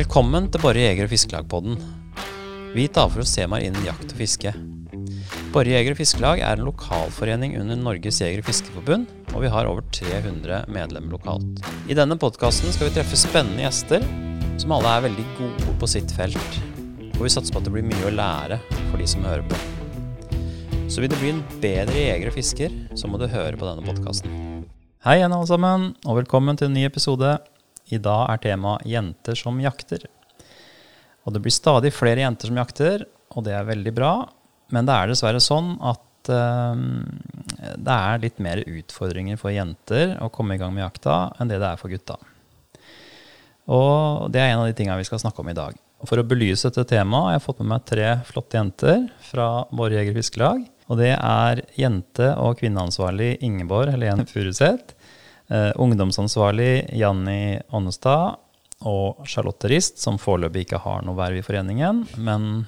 Velkommen til Borre jeger- og fiskelag-podden. Vi tar for oss temaer innen jakt og fiske. Borre jeger- og fiskelag er en lokalforening under Norges jeger- og fiskeforbund, og vi har over 300 medlemmer lokalt. I denne podkasten skal vi treffe spennende gjester, som alle er veldig gode på sitt felt. Og vi satser på at det blir mye å lære for de som hører på. Så vil du bli en bedre jeger og fisker, så må du høre på denne podkasten. Hei igjen, alle sammen, og velkommen til en ny episode. I dag er temaet 'jenter som jakter'. Og det blir stadig flere jenter som jakter, og det er veldig bra. Men det er dessverre sånn at uh, det er litt mer utfordringer for jenter å komme i gang med jakta enn det det er for gutta. Og det er en av de tingene vi skal snakke om i dag. Og for å belyse dette temaet har jeg fått med meg tre flotte jenter fra Bård Jeger Fiskelag. Og det er jente- og kvinneansvarlig Ingeborg Helene Furuseth, eh, ungdomsansvarlig Janni Ånnestad og Charlotte Rist, som foreløpig ikke har noe verv i foreningen, men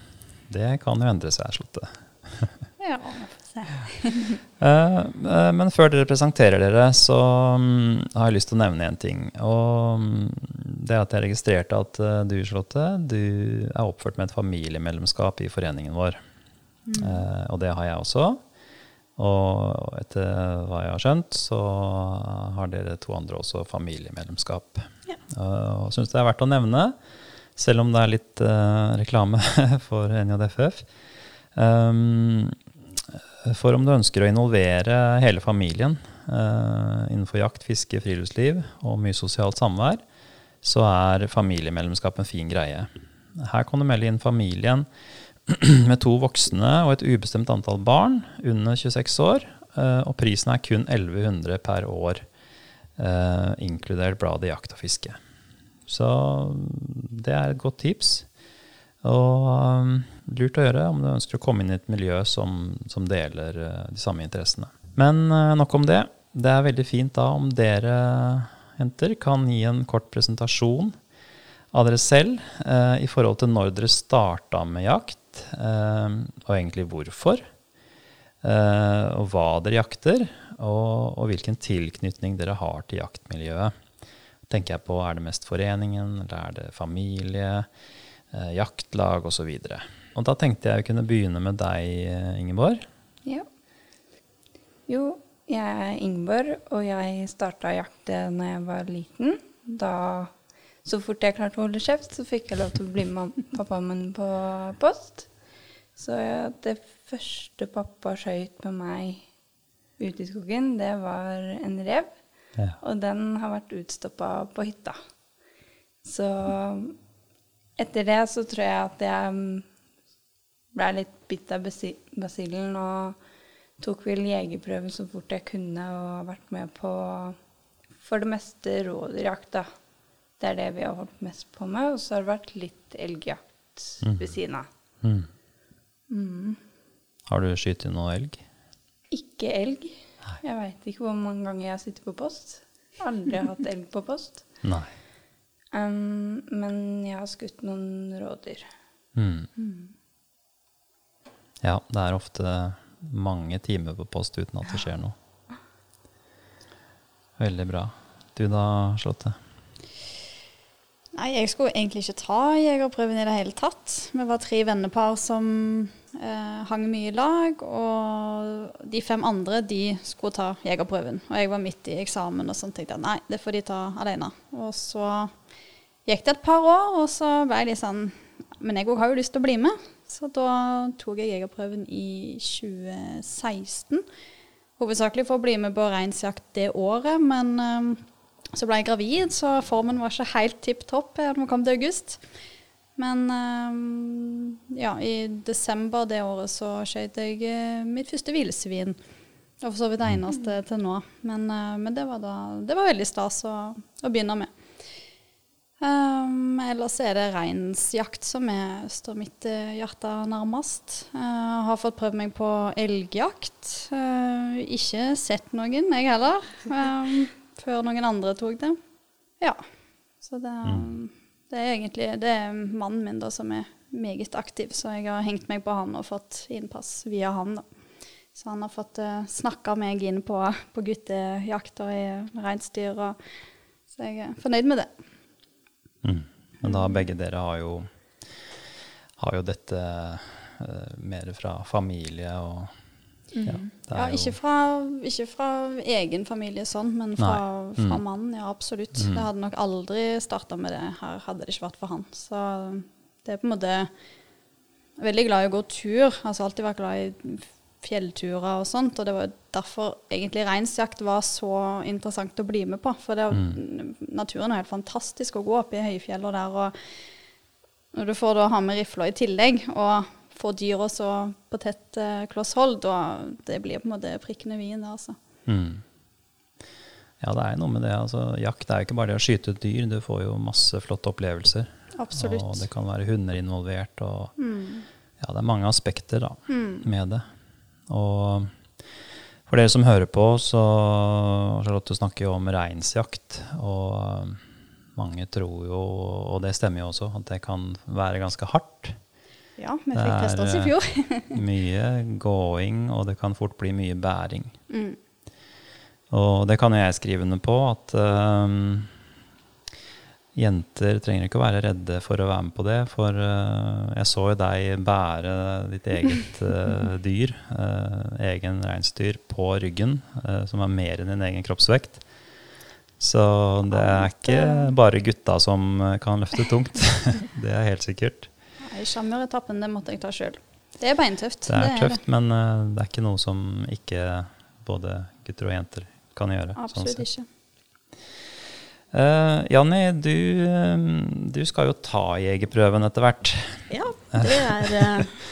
det kan jo endre seg, Charlotte. Ja. Eh, eh, Men før dere presenterer dere, så mm, har jeg lyst til å nevne en ting. Og mm, det er at jeg registrerte at eh, du, Charlotte, du er oppført med et familiemedlemskap i foreningen vår. Mm. og det har jeg også. Og etter hva jeg har skjønt, så har dere to andre også familiemedlemskap. Ja. Og syns det er verdt å nevne, selv om det er litt uh, reklame for NJFF. Um, for om du ønsker å involvere hele familien uh, innenfor jakt, fiske, friluftsliv og mye sosialt samvær, så er familiemedlemskap en fin greie. Her kan du melde inn familien med to voksne og et ubestemt antall barn under 26 år, eh, og prisen er kun 1100 per år, eh, inkludert bladet Jakt og fiske. Så det er et godt tips. Og um, lurt å gjøre om du ønsker å komme inn i et miljø som, som deler uh, de samme interessene. Men nok om det. Det er veldig fint da om dere jenter kan gi en kort presentasjon av dere selv uh, i forhold til når dere starta med jakt, uh, og egentlig hvorfor. Uh, og hva dere jakter, og, og hvilken tilknytning dere har til jaktmiljøet. Tenker jeg på, Er det mest foreningen, eller er det familie? eh, jaktlag osv. Og, og da tenkte jeg å kunne begynne med deg, eh, Ingeborg. Ja. Jo, jeg er Ingeborg, og jeg starta å jakte når jeg var liten. Da, så fort jeg klarte å holde kjeft, så fikk jeg lov til å bli med pappaen min på post. Så ja, det første pappa skøyt med meg ute i skogen, det var en rev. Ja. Og den har vært utstoppa på hytta. Så etter det så tror jeg at jeg ble litt bitt av basi- basillen og tok vel jegerprøven så fort jeg kunne og har vært med på for det meste rådyrjakt, da. Det er det vi har holdt mest på med. Og så har det vært litt elgjakt ved siden av. Mm. Mm. Har du skutt noe elg? Ikke elg. Jeg veit ikke hvor mange ganger jeg har sittet på post. Aldri hatt elg på post. Nei. Um, men jeg har skutt noen rådyr. Mm. Ja, det er ofte mange timer på post uten at det skjer noe. Veldig bra. Du da, Charlotte? Nei, jeg skulle egentlig ikke ta jegerprøven i det hele tatt. Vi var tre vennepar som eh, hang mye i lag, og de fem andre de skulle ta jegerprøven. Og jeg var midt i eksamen og sånn tenkte jeg nei, det får de ta alene. Og så gikk det et par år, og så ble litt sånn Men jeg òg har jo lyst til å bli med. Så da tok jeg jegerprøven i 2016. Hovedsakelig for å bli med på reinsjakt det året, men eh, så ble jeg gravid, så formen var ikke helt tipp topp da vi kom til august. Men eh, ja, i desember det året så skjøt jeg eh, mitt første villsvin. Og for så vidt det eneste til nå. Men, eh, men det, var da, det var veldig stas å, å begynne med. Um, ellers er det reinsjakt som er, står mitt eh, hjerte nærmest. Jeg har fått prøvd meg på elgjakt. Uh, ikke sett noen, jeg heller. Um, før noen andre tok det. Ja. Så det, det er egentlig det er mannen min da som er meget aktiv, så jeg har hengt meg på han og fått innpass via han. da. Så han har fått uh, snakka meg inn på, på og i reinsdyr, og, så jeg er fornøyd med det. Mm. Men da begge dere har jo, har jo dette uh, mer fra familie og ja, Ja, er ikke fra, ikke fra egen familie sånn, men fra. Mm. fra mannen, ja absolutt. Det hadde nok aldri starta med det her, hadde det ikke vært for han. Så det er på en måte Veldig glad i å gå tur. Altså alltid vært glad i fjellturer og sånt. Og det var derfor egentlig reinsjakt var så interessant å bli med på. For det, naturen er helt fantastisk å gå opp i høyfjellet der. Og når du får da ha med rifla i tillegg, og få dyra så på tett eh, kloss hold, da det blir på en måte prikkende vin det, altså. Mm. Ja, det er noe med det. Altså, jakt er jo ikke bare det å skyte ut dyr, du får jo masse flotte opplevelser. Absolutt. Og det kan være hunder involvert, og Mm. ja, det er mange aspekter da, med det. Og for dere som hører på, så Charlotte snakker jo om reinsjakt, og um, mange tror jo, og det stemmer jo også, at det kan være ganske hardt. Ja, vi fikk testa oss i eh, fjor. Mye gåing, og det kan fort bli mye bæring. Mm. Og det kan jo jeg skrive under på, at øhm, jenter trenger ikke å være redde for å være med på det. For uh, jeg så jo deg bære ditt eget uh, dyr, uh, egen reinsdyr, på ryggen, som er mer enn din egen kroppsvekt. Så det er ikke bare gutta som kan løfte tungt. det er helt sikkert. Nei, Sjarmøretappen, det måtte jeg ta sjøl. Det er beintøft. Det er tøft, men uh, det er ikke noe som ikke både gutter og jenter kan gjøre. sånn Absolutt sånn ikke. Uh, Janni, du, eh, du skal jo ta jegerprøven etter hvert. Ja, det er uh,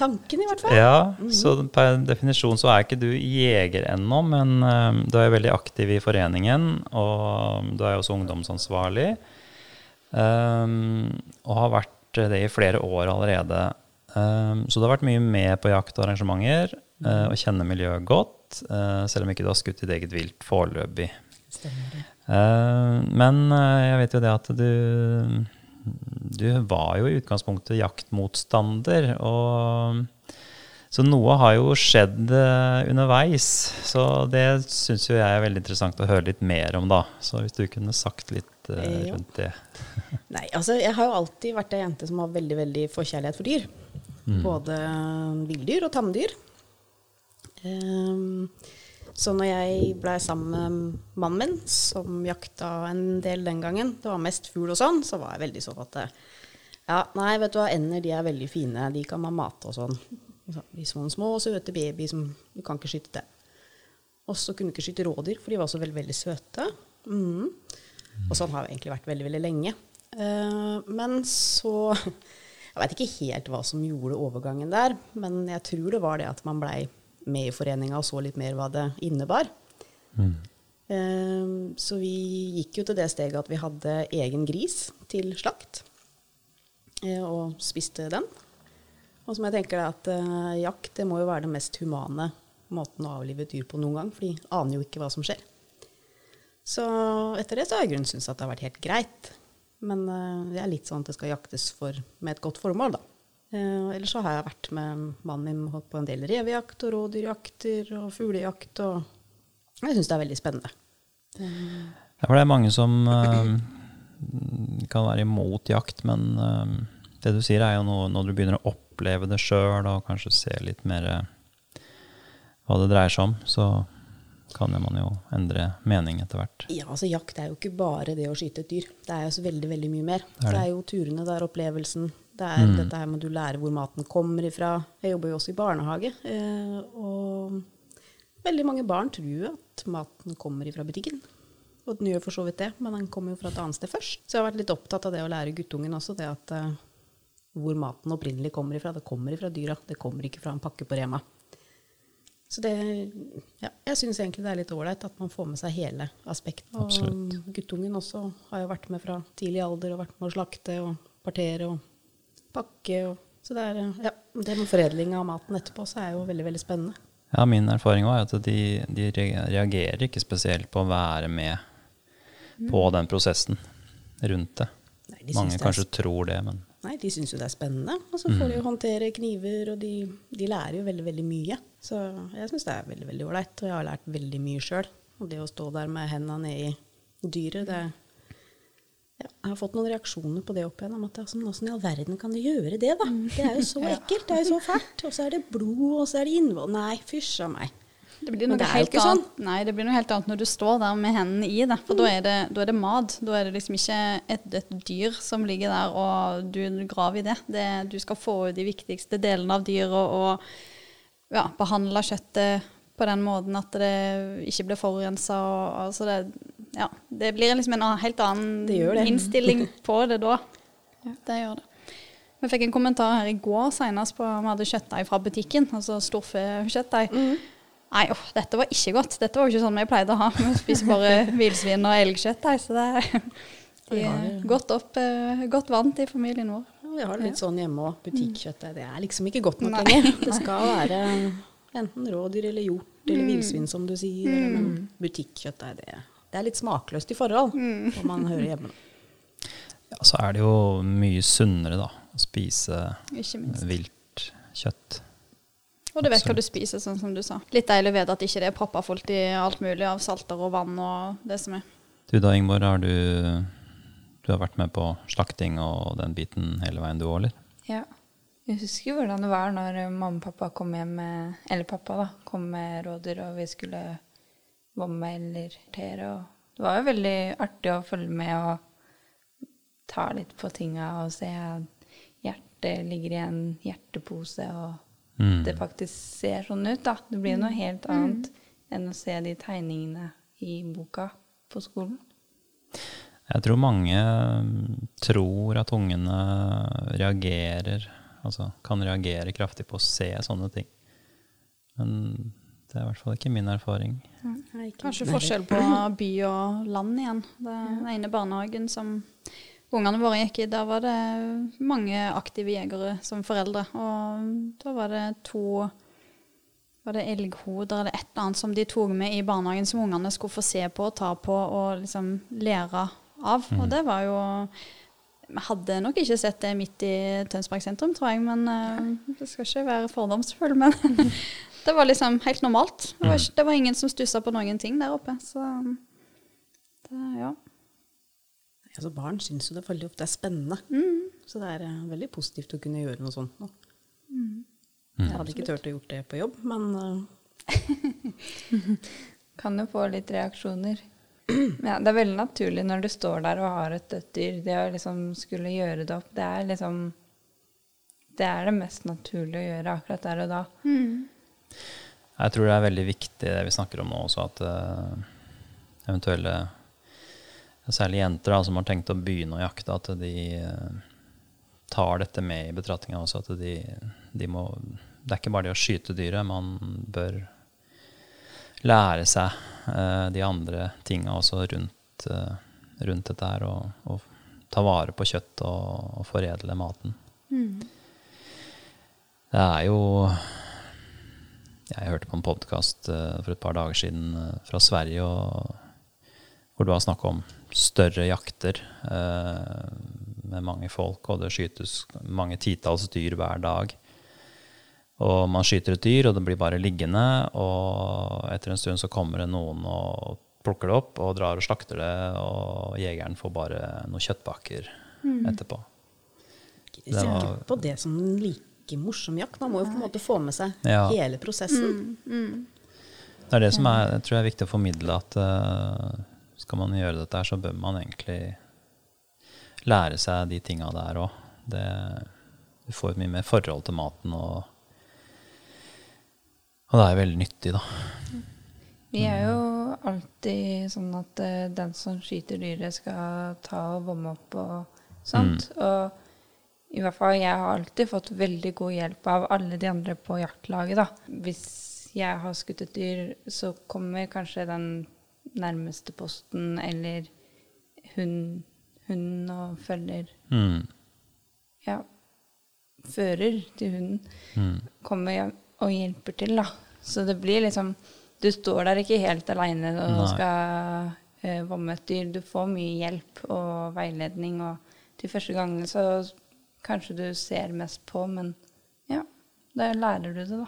tanken i hvert fall. Ja, Så per definisjon så er ikke du jeger ennå, men uh, du er jo veldig aktiv i foreningen, og du er jo også ungdomsansvarlig. og har vært det i flere år allerede. Eh, så du har vært mye med på jakt og arrangementer, eh, og kjenner miljøet godt, eh, selv om ikke du har skutt ditt eget vilt foreløpig. Eh, men eh, jeg vet jo det at du Du var jo i utgangspunktet jaktmotstander. Og, så noe har jo skjedd eh, underveis. Så det syns jo jeg er veldig interessant å høre litt mer om, da. Så hvis du kunne sagt litt eh, uh, rundt det. Nei, altså jeg har jo alltid vært ei jente som har veldig veldig forkjærlighet for dyr. Både villdyr og tamdyr. Um, så når jeg blei sammen med mannen min, som jakta en del den gangen, det var mest fugl og sånn, så var jeg veldig sånn at eh, Ja, nei, vet du hva, ender de er veldig fine, de kan man mate og sånn. De sånne små, søte baby som Du kan ikke skyte det. Og så kunne du ikke skyte rådyr, for de var så veldig, veldig søte. Mhm. Og sånn har det egentlig vært veldig, veldig lenge. Eh, men så Jeg veit ikke helt hva som gjorde overgangen der, men jeg tror det var det at man blei med i foreninga og så litt mer hva det innebar. Eh, så vi gikk jo til det steget at vi hadde egen gris til slakt, eh, og spiste den. Og som jeg tenker det at jakt det må jo være den mest humane måten å avlive et dyr på noen gang, for de aner jo ikke hva som skjer. Så etter det så har jeg grunn syntes at det har vært helt greit. Men eh, det er litt sånn at det skal jaktes for, med et godt formål, da. Uh, ellers så har jeg vært med mannen min på en del revejakt og rådyrjakter og fuglejakt, og jeg syns det er veldig spennende. Ja, for det er mange som eh, kan være imot jakt, men eh, det du sier er jo noe når du begynner å oppleve det sjøl, og kanskje se litt mer eh, hva det dreier seg om, så kan man jo endre mening etter hvert. Ja, altså Jakt er jo ikke bare det å skyte et dyr. Det er jo så veldig veldig mye mer. Det er Det det. er jo turene, det er opplevelsen. Det er Mm. dette her med du lærer hvor maten kommer ifra. Jeg jobber jo også i barnehage. Eh, og veldig mange barn tror jo at maten kommer ifra butikken. Og den gjør for så vidt det, men den kommer jo fra et annet sted først. Så jeg har vært litt opptatt av det å lære guttungen også, det at eh, hvor maten opprinnelig kommer ifra. Det kommer ifra dyra, det kommer ikke fra en pakke på Rema. Så det, ja, jeg syns egentlig det er litt ålreit at man får med seg hele aspektet. Og Absolutt. guttungen også har jo vært med fra tidlig alder og vært med å slakte og partere og pakke. Og, så det, er, ja, det med foredling av maten etterpå så er jo veldig, veldig spennende. Ja, min erfaring var at de, de reagerer ikke spesielt på å være med på den prosessen rundt det. Nei, de Mange syns det er kanskje tror det, men Nei, de syns jo det er spennende. Og så får de jo håndtere kniver, og de, de lærer jo veldig, veldig mye. Så jeg syns det er veldig, veldig ålreit. Og jeg har lært veldig mye sjøl. Og det å stå der med henda nedi dyret, det Ja, jeg har fått noen reaksjoner på det opp igjen. at altså, Åssen i all verden kan de gjøre det, da? Det er jo så ekkelt, det er jo så fælt. Og så er det blod, og så er det innvoll. Nei, fysj a meg. Det blir noe det helt annet. sånn. annet. Nei, det blir noe helt annet når du står der med hendene i det. For da, er det, da er det mat. Da er det liksom ikke et, et dyr som ligger der og du graver i det. det. Du skal få ut de viktigste delene av dyret og, og ja, behandle kjøttet på den måten at det ikke blir forurensa. Altså det, ja, det blir liksom en helt annen Det det. innstilling på det da. Det gjør det. Vi fikk en kommentar her i går senest på om vi hadde kjøttdeig fra butikken, altså storfekjøttdeig. Nei, oh, dette var ikke godt. Dette var jo ikke sånn vi pleide å ha. Vi spiser bare villsvin og elgkjøttdeig, så det er de er godt, opp, eh, godt vant i familien vår. Vi har det litt sånn hjemme òg. Butikkjøttet det er liksom ikke godt nok lenger. Det skal være enten rådyr eller hjort eller villsvin, som du sier. Mm. Men butikkjøttet det, det er litt smakløst i forhold, om man hører hjemme. Ja, så er det jo mye sunnere, da, å spise vilt kjøtt. Og du vet hva du spiser, sånn som du sa. Litt deilig å vite at ikke det er proppa fullt i alt mulig av salter og vann og det som er. Du da, Ingeborg, har du, du har vært med på slakting og den biten hele veien du òg, eller? Ja. Jeg husker hvordan det var når mamma og pappa kom hjem med Eller pappa, da. Kom med rådyr, og vi skulle vomme eller tere. Og det var jo veldig artig å følge med og ta litt på tinga og se at hjertet ligger i en hjertepose, og Mm. det faktisk ser sånn ut, da. Det blir noe helt annet enn å se de tegningene i boka på skolen. Jeg tror mange mm, tror at ungene reagerer, altså kan reagere kraftig på å se sånne ting. Men det er i hvert fall ikke min erfaring. Nei, ikke- Kanskje forskjell på by og land igjen. Det er Den ene barnehagen som ungene våre gikk i, da var det mange aktive jegere som foreldre. Og da var det to var det elghoder eller et eller annet som de tok med i barnehagen som ungene skulle få se på og ta på og liksom lære av. Og det var jo Vi hadde nok ikke sett det midt i Tønsberg sentrum, tror jeg, men uh, det skal ikke være fordomsfull. Men det var liksom helt normalt. Det var, ikke, det var ingen som stussa på noen ting der oppe. Så det, ja. Altså, barn syns jo det veldig ofte er spennende. Så det er uh, veldig positivt å kunne gjøre noe sånt nå. Jeg hadde ikke turt å gjort det på jobb, men uh. Kan jo få litt reaksjoner. Ja, det er veldig naturlig når du står der og har et dødt dyr. Det å liksom skulle gjøre det opp, det er liksom Det er det mest naturlige å gjøre akkurat der og da. Jeg tror det er veldig viktig det vi snakker om nå også, at uh, eventuelle Særlig jenter da, som har tenkt å begynne å jakte, at de eh, tar dette med i betraktninga også. At de, de må Det er ikke bare det å skyte dyret, man bør lære seg uh, de andre tinga også rundt, uh, rundt dette her, og, og ta vare på kjøtt og, og foredle maten. Det er jo jeg hørte på en podkast for et par dager siden fra Sverige, og, hvor det var snakk om større jakter eh, med mange folk, og det skytes mange titalls dyr hver dag. Og man skyter et dyr, og det blir bare liggende, og etter en stund så kommer det noen og plukker det opp og drar og slakter det, og jegeren får bare noen kjøttbaker etterpå. Jeg ser ikke på det som en like morsom jakt. Man må jo på en måte få med seg Ja. hele prosessen. Det er det som er, jeg tror jeg er viktig å formidle, at eh, skal man gjøre dette så bør man egentlig lære seg de tinga der òg. Du får et mye mer forhold til maten, og, og det er veldig nyttig, da. Vi er jo alltid sånn at eh, den som skyter dyret, skal ta og vomme opp og sånt. Og i hvert fall jeg har alltid fått veldig god hjelp av alle de andre på jaktlaget, da. Hvis jeg har skutt et dyr, så kommer kanskje den nærmeste posten eller hund, hund og følger Mm. ja, fører til hunden Mm. kommer og hjelper til, da. Så det blir liksom Du står der ikke helt aleine og Nei. skal uh, vomme et dyr. Du får mye hjelp og veiledning, og de første gangene så kanskje du ser mest på, men ja, da lærer du det, da.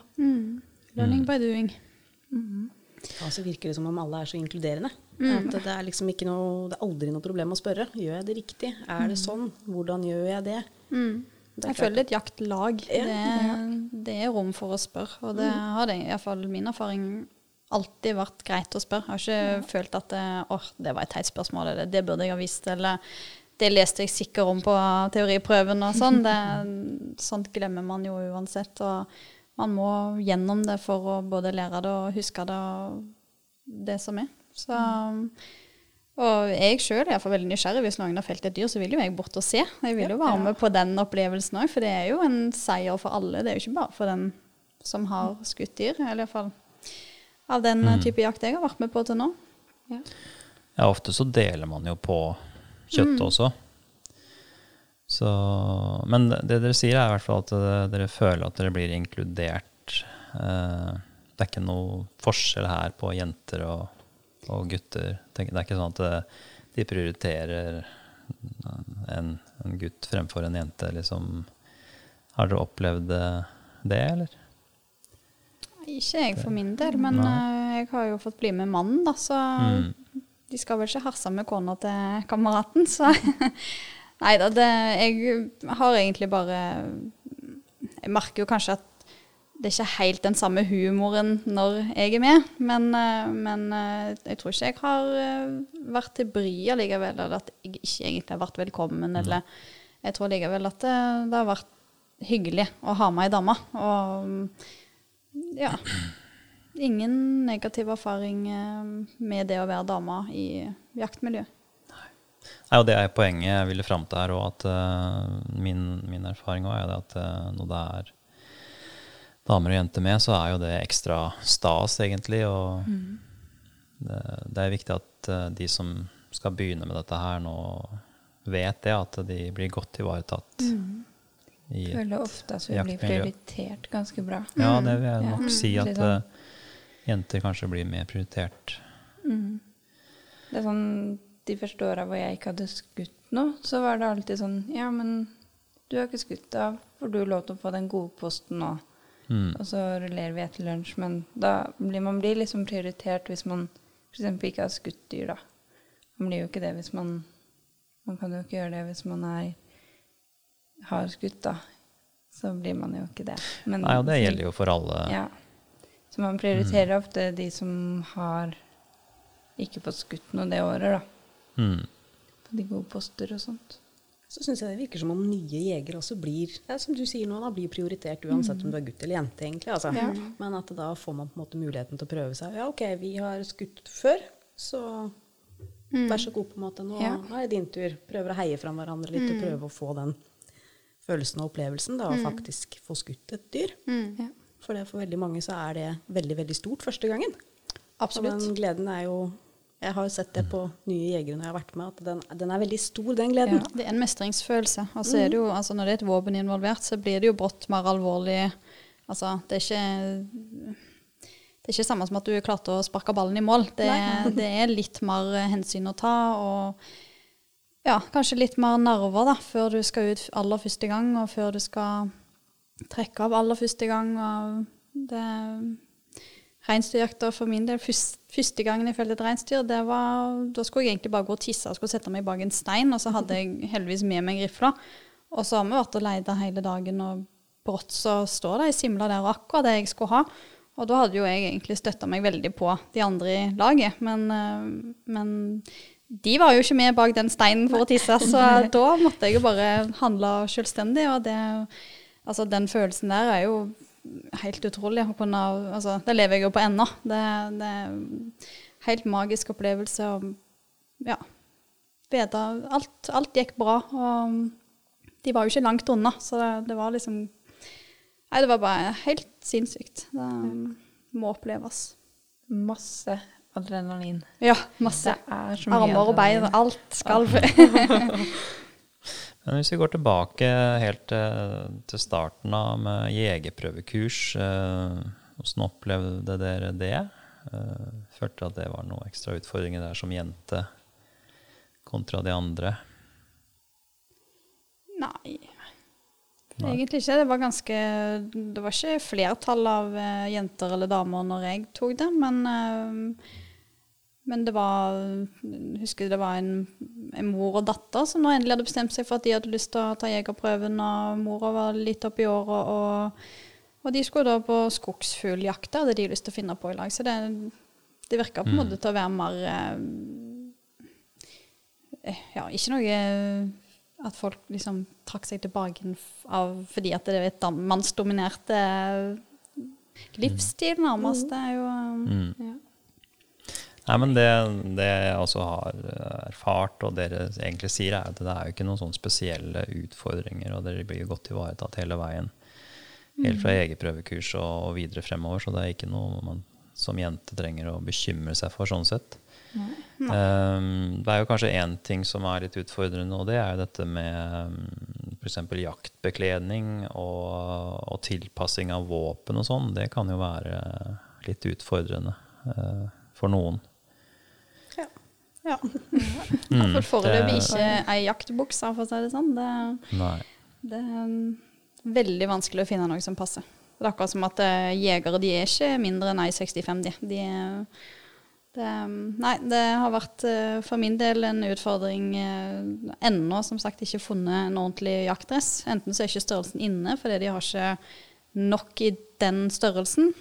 Learning by doing. Ja, så virker det som om alle er så inkluderende. Mm. At det er liksom ikke noe Det er aldri noe problem å spørre. Gjør jeg det riktig? Er det sånn? Hvordan gjør jeg det? Mm. Det Jeg føler det er et jaktlag. Ja. Det, det er rom for å spørre. Og det har det iallfall min erfaring alltid vært greit å spørre. Jeg har ikke følt at det, oh, det var et teit spørsmål, eller det burde jeg ha visst, eller det leste jeg sikkert om på teoriprøven og sånn. Sånt glemmer man jo uansett. Og man må gjennom det for å både lære det og huske det og det som er. Så, og jeg sjøl er iallfall veldig nysgjerrig. Hvis noen har felt et dyr, så vil jo jeg bort og se. Jeg vil jo være med på den opplevelsen òg, for det er jo en seier for alle. Det er jo ikke bare for den som har skutt dyr, eller iallfall av den Mm. type jakt jeg har vært med på til nå. Ja, ofte så deler man jo på kjøttet også. Så, men det dere sier, er i hvert fall at dere føler at dere blir inkludert. Eh, det er ikke noe forskjell her på jenter og, og gutter. Det er ikke sånn at eh, de prioriterer en, en gutt fremfor en jente, liksom. Har dere opplevd eh, det, eller? Ikke jeg for min del, men Nei. jeg har jo fått bli med mannen, da, så Mm. de skal vel ikke herse med kona til kameraten, så Nei da, Jeg har egentlig bare Jeg merker jo kanskje at det er ikke helt den samme humoren når jeg er med, men, eh, men eh, jeg tror ikke jeg har eh, vært til bry allikevel, eller at jeg ikke egentlig har vært velkommen, eller Jeg tror likevel at det, det har vært hyggelig å ha meg i dama, Og ja. Ingen negativ erfaring med det å være dame i jaktmiljø. Nei, og Det er poenget jeg ville fram til her. Og at uh, min, min erfaring også er at uh, når det er damer og jenter med, så er jo det ekstra stas, egentlig. Og det, det er viktig at uh, de som skal begynne med dette her, nå vet det, at de blir godt ivaretatt. I, Jeg føler ofte at vi blir prioritert ganske bra. ja, det vil jeg Ja. nok si at eh, jenter kanskje blir mer prioritert. Det er sånn, De første åra hvor jeg ikke hadde skutt noe, så var det alltid sånn Ja, men du har ikke skutt, da får du lov til å få den gode posten nå. Mm. Og så rullerer vi etter lunsj. Men da blir man blir liksom prioritert hvis man f.eks. ikke har skutt dyr, da. Man blir jo ikke det hvis man Man kan jo ikke gjøre det hvis man er har skutt, da. Så blir man jo ikke det. Men, Nei, og det gjelder jo for alle. Ja. Så man prioriterer ofte de som har ikke fått skutt noe det året, da. Mm. På de gode poster og sånt. Så syns jeg det virker som om nye jegere også blir ja, som du sier nå, da, blir prioritert uansett om du er gutt eller jente. egentlig. Altså. Ja. Men at da får man på en måte muligheten til å prøve seg. Ja, OK, vi har skutt før, så vær så god, på en måte. Nå, Ja. nå er det din tur. Prøver å heie fram hverandre litt og prøve å få den følelsen og opplevelsen da, å faktisk få skutt et dyr. Ja. For det for veldig mange så er det veldig, veldig stort første gangen. Absolutt. Og den gleden er jo Jeg har jo sett det på nye jegere når jeg har vært med, at den, den er veldig stor, den gleden. Ja. Det er en mestringsfølelse. Og så er det jo, altså Når det er et våpen involvert, så blir det jo brått mer alvorlig. Altså, det er ikke det er ikke samme som at du klarte å sparke ballen i mål. Det, det er litt mer eh, hensyn å ta, og ja, kanskje litt mer nerver da, før du skal ut aller første gang, og før du skal trekke av aller første gang. Og det Reinsdyrjakta for min del, første, første gangen jeg felte et reinsdyr, da skulle jeg egentlig bare gå og tisse og skulle sette meg bak en stein, og så hadde jeg heldigvis med meg rifla. Og så har vi vært og leita hele dagen, og brått så står det ei simle der og akkurat det jeg skulle ha. Og da hadde jo jeg egentlig støtta meg veldig på de andre i laget, men, eh, men de var jo ikke med bak den steinen for å tisse, så da måtte jeg jo bare handle selvstendig, og det, altså den følelsen der er jo helt utrolig. Kunne, altså, det lever jeg jo på ennå. Det, det er en helt magisk opplevelse. Og, ja, vite alt, alt gikk bra. Og de var jo ikke langt unna, så det, det var liksom Nei, det var bare helt sinnssykt. Det må oppleves. Masse adrenalin. Ja, masse. Er Armer og bein, alt skalv. Men hvis vi går tilbake helt eh, til starten av med jegerprøvekurs, eh, hvordan opplevde dere det? Eh, følte at det var noen ekstra utfordringer der som jente kontra de andre? Nei, Nei. egentlig ikke. Det var ganske Det var ikke flertall av jenter eller damer når jeg tok det, men Men det var jeg husker det var en, en mor og datter som nå endelig hadde bestemt seg for at de hadde lyst til å ta jegerprøven, og mora var litt oppi året, og, og de skulle da på skogsfugljakt. Det hadde de lyst til å finne på i lag. Så det, det virka på en Mm. måte til å være mer eh, Ja, ikke noe at folk liksom trakk seg tilbake av, fordi at det er et mannsdominerte eh, livsstil, nærmest. Det er jo eh, Mm. ja. Nei, men det, det jeg også har eh, erfart, og dere egentlig sier, er at det er jo ikke noen sånne spesielle utfordringer, og dere blir jo godt ivaretatt hele veien. Helt fra jegerprøvekurs og, og videre fremover, så det er ikke noe man som jente trenger å bekymre seg for sånn sett. Um, det er jo kanskje én ting som er litt utfordrende, og det er jo dette med um, f.eks. jaktbekledning og, og tilpassing av våpen og sånn. Det kan jo være litt utfordrende eh, for noen. Ja. Mm. For foreløpig ikke ei jaktbukse, for å si det sånn. Det, det er um, veldig vanskelig å finne noe som passer. Det er akkurat som at eh, jegere de er ikke mindre enn ei 65, de. de det, um, nei, det har vært eh, for min del en utfordring uh, ennå, som sagt, ikke funnet en ordentlig jaktdress. Enten så er ikke størrelsen inne fordi de har ikke nok i den størrelsen.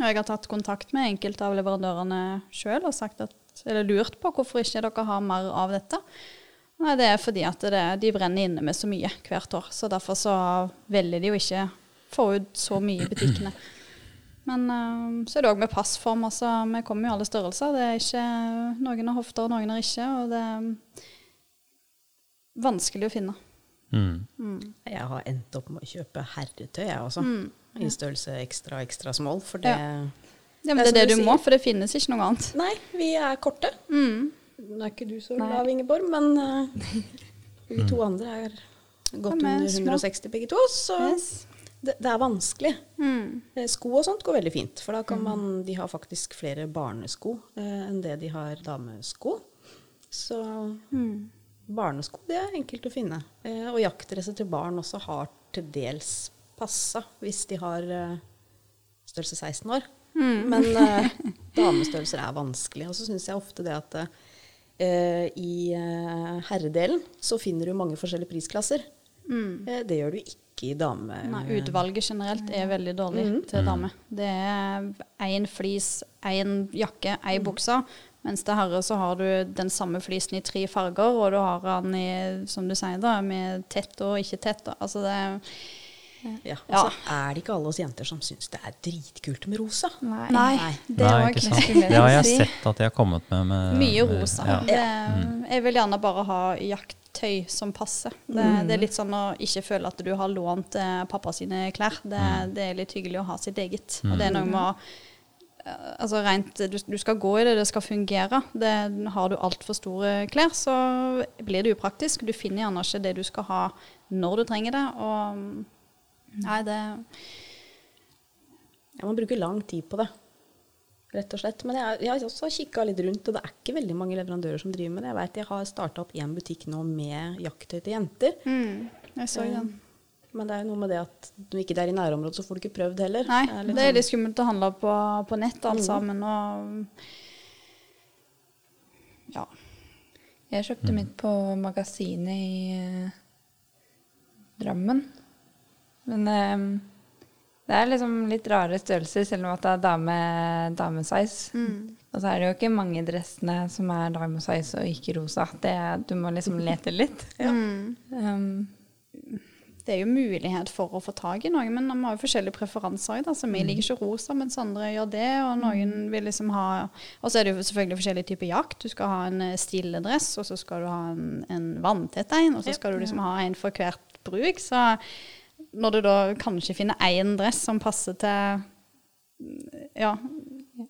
Og jeg har tatt kontakt med enkelte av leverandørene sjøl og sagt at, eller lurt på hvorfor ikke dere har mer av dette. Nei, Det er fordi at det, de brenner inne med så mye hvert år. Så derfor så velger de jo ikke få ut så mye i butikkene. Men eh, så er det òg med passform. Altså, vi kommer jo i alle størrelser. Det er ikke Noen har hofter, noen har ikke. Og det er vanskelig å finne. Mm. Jeg har endt opp med å kjøpe herretøy, jeg også. Mm. I størrelse ekstra, ekstra small. For det Ja, men Det er det du du må, for det finnes ikke noe annet. Nei, vi er korte. Mm. Nå er ikke du så lav, Ingeborg, men uh, vi to andre er godt Ja, men under 160 begge to. Så Yes. det, det er vanskelig. Mm. Eh, Sko og sånt går veldig fint, for da kan man De har faktisk flere barnesko eh, enn det de har damesko. Så Mm. barnesko, det er enkelt å finne. Eh, og jaktdresser til barn også har til dels passa, hvis de har eh, størrelse 16 år. Mm. Men eh, damestørrelser er vanskelig. Og så syns jeg ofte det at eh, i eh, herredelen så finner du mange forskjellige prisklasser. Mm. Eh, det gjør du ikke i dame... Nei, utvalget generelt er veldig dårlig mm. til dame. Det er én flis, én jakke, ei bukse. Mens til herre så har du den samme flisen i tre farger, og du har den i, som du sier, da, med tett og ikke tett. da. Altså det Ja, og så er det ikke alle oss jenter som syns det er dritkult med rosa. Nei. Nei, det Nei, var ikke sant. Det har jeg sett at de har kommet med. med Mye med- rosa. Ja. Det, jeg vil gjerne bare ha jakttøy som passer. Det, det er litt sånn å ikke føle at du har lånt eh, pappa sine klær. Det, det er litt hyggelig å ha sitt eget. Og det er noe med å eh, Altså rent, du, du skal gå i det, det skal fungere. Det, har du altfor store klær, så blir det upraktisk. Du finner gjerne ikke det du skal ha når du trenger det. Og nei, det Jeg man bruker lang tid på det, rett og slett. Men jeg, jeg har også kikka litt rundt, og det er ikke veldig mange leverandører som driver med det. Jeg vet jeg har starta opp én butikk nå med jakttøy til jenter. Jeg så den. Men det er jo noe med det at når ikke er i nærområdet, så får du ikke prøvd heller. Nei, litt det er sånn- litt skummelt å handle på, på nett alt Mhm. sammen. Og ja. Jeg kjøpte mitt på magasinet i eh, Drammen. Men eh, det er liksom litt rare størrelser, selv om at det er dame, damesize. Og så er det jo ikke mange dressene som er damesize og ikke rosa. Det, du må liksom lete litt. Mm. Um, Det er jo mulighet for å få tak i noe, men vi har jo forskjellige preferanser. Da. Så vi liker ikke rosa, mens andre gjør det. Og noen vil liksom ha Og så er det jo selvfølgelig forskjellige typer jakt. Du skal ha en stille dress, og så skal du ha en, en vanntett en, og så skal du liksom ha en for hvert bruk. Så når du da kanskje finner én dress som passer til ja,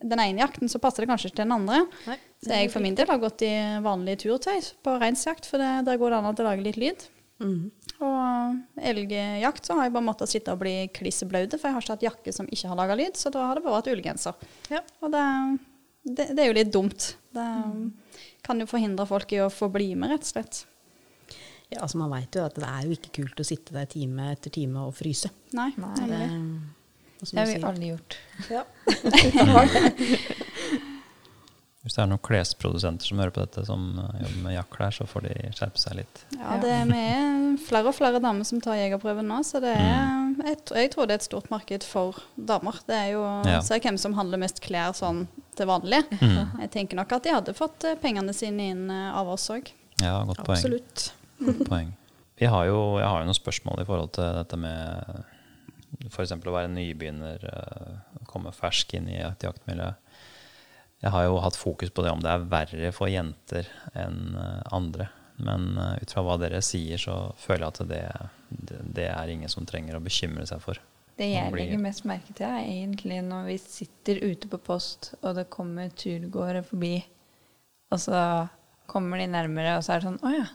den ene jakten, så passer det kanskje ikke til den andre. Nei, Så jeg for min del har gått i vanlig turtøy på reinsjakt, for det, der går det an å lage litt lyd. Mm. Og elgjakt så har jeg bare måttet sitte og bli kliss blaute, for jeg har ikke hatt jakke som ikke har laga lyd, så da har det bare vært ullgenser. Ja. Og det, det, det er jo litt dumt. Det kan jo forhindre folk i å få bli med, rett og slett. Ja, altså Man veit jo at det er jo ikke kult å sitte der time etter time og fryse. Nei, Nei. Det, har vi aldri alle gjort. Ja. Hvis det er noen klesprodusenter som hører på dette, som eh, jobber med jaktklær, så får de skjerpe seg litt. Ja, det er, er flere og flere damer som tar jegerprøven nå, så det er, jeg, jeg tror det er et stort marked for damer. Det er jo Ja. Se hvem som handler mest klær sånn til vanlig. Mm. Jeg tenker nok at de hadde fått eh, pengene sine inn eh, av oss òg. Ja, godt poeng. Absolutt. Poeng. Vi har jo, jeg har jo noen spørsmål i forhold til dette med f.eks. å være nybegynner, eh, komme fersk inn i et jaktmiljø. Jeg har jo hatt fokus på det om det er verre for jenter enn eh, andre. Men eh, ut fra hva dere sier, så føler jeg at det, det, det er ingen som trenger å bekymre seg for. Det jeg legger mest merke til, er egentlig når vi sitter ute på post, og det kommer turgåere forbi, og så kommer de nærmere, og så er det sånn Å ja,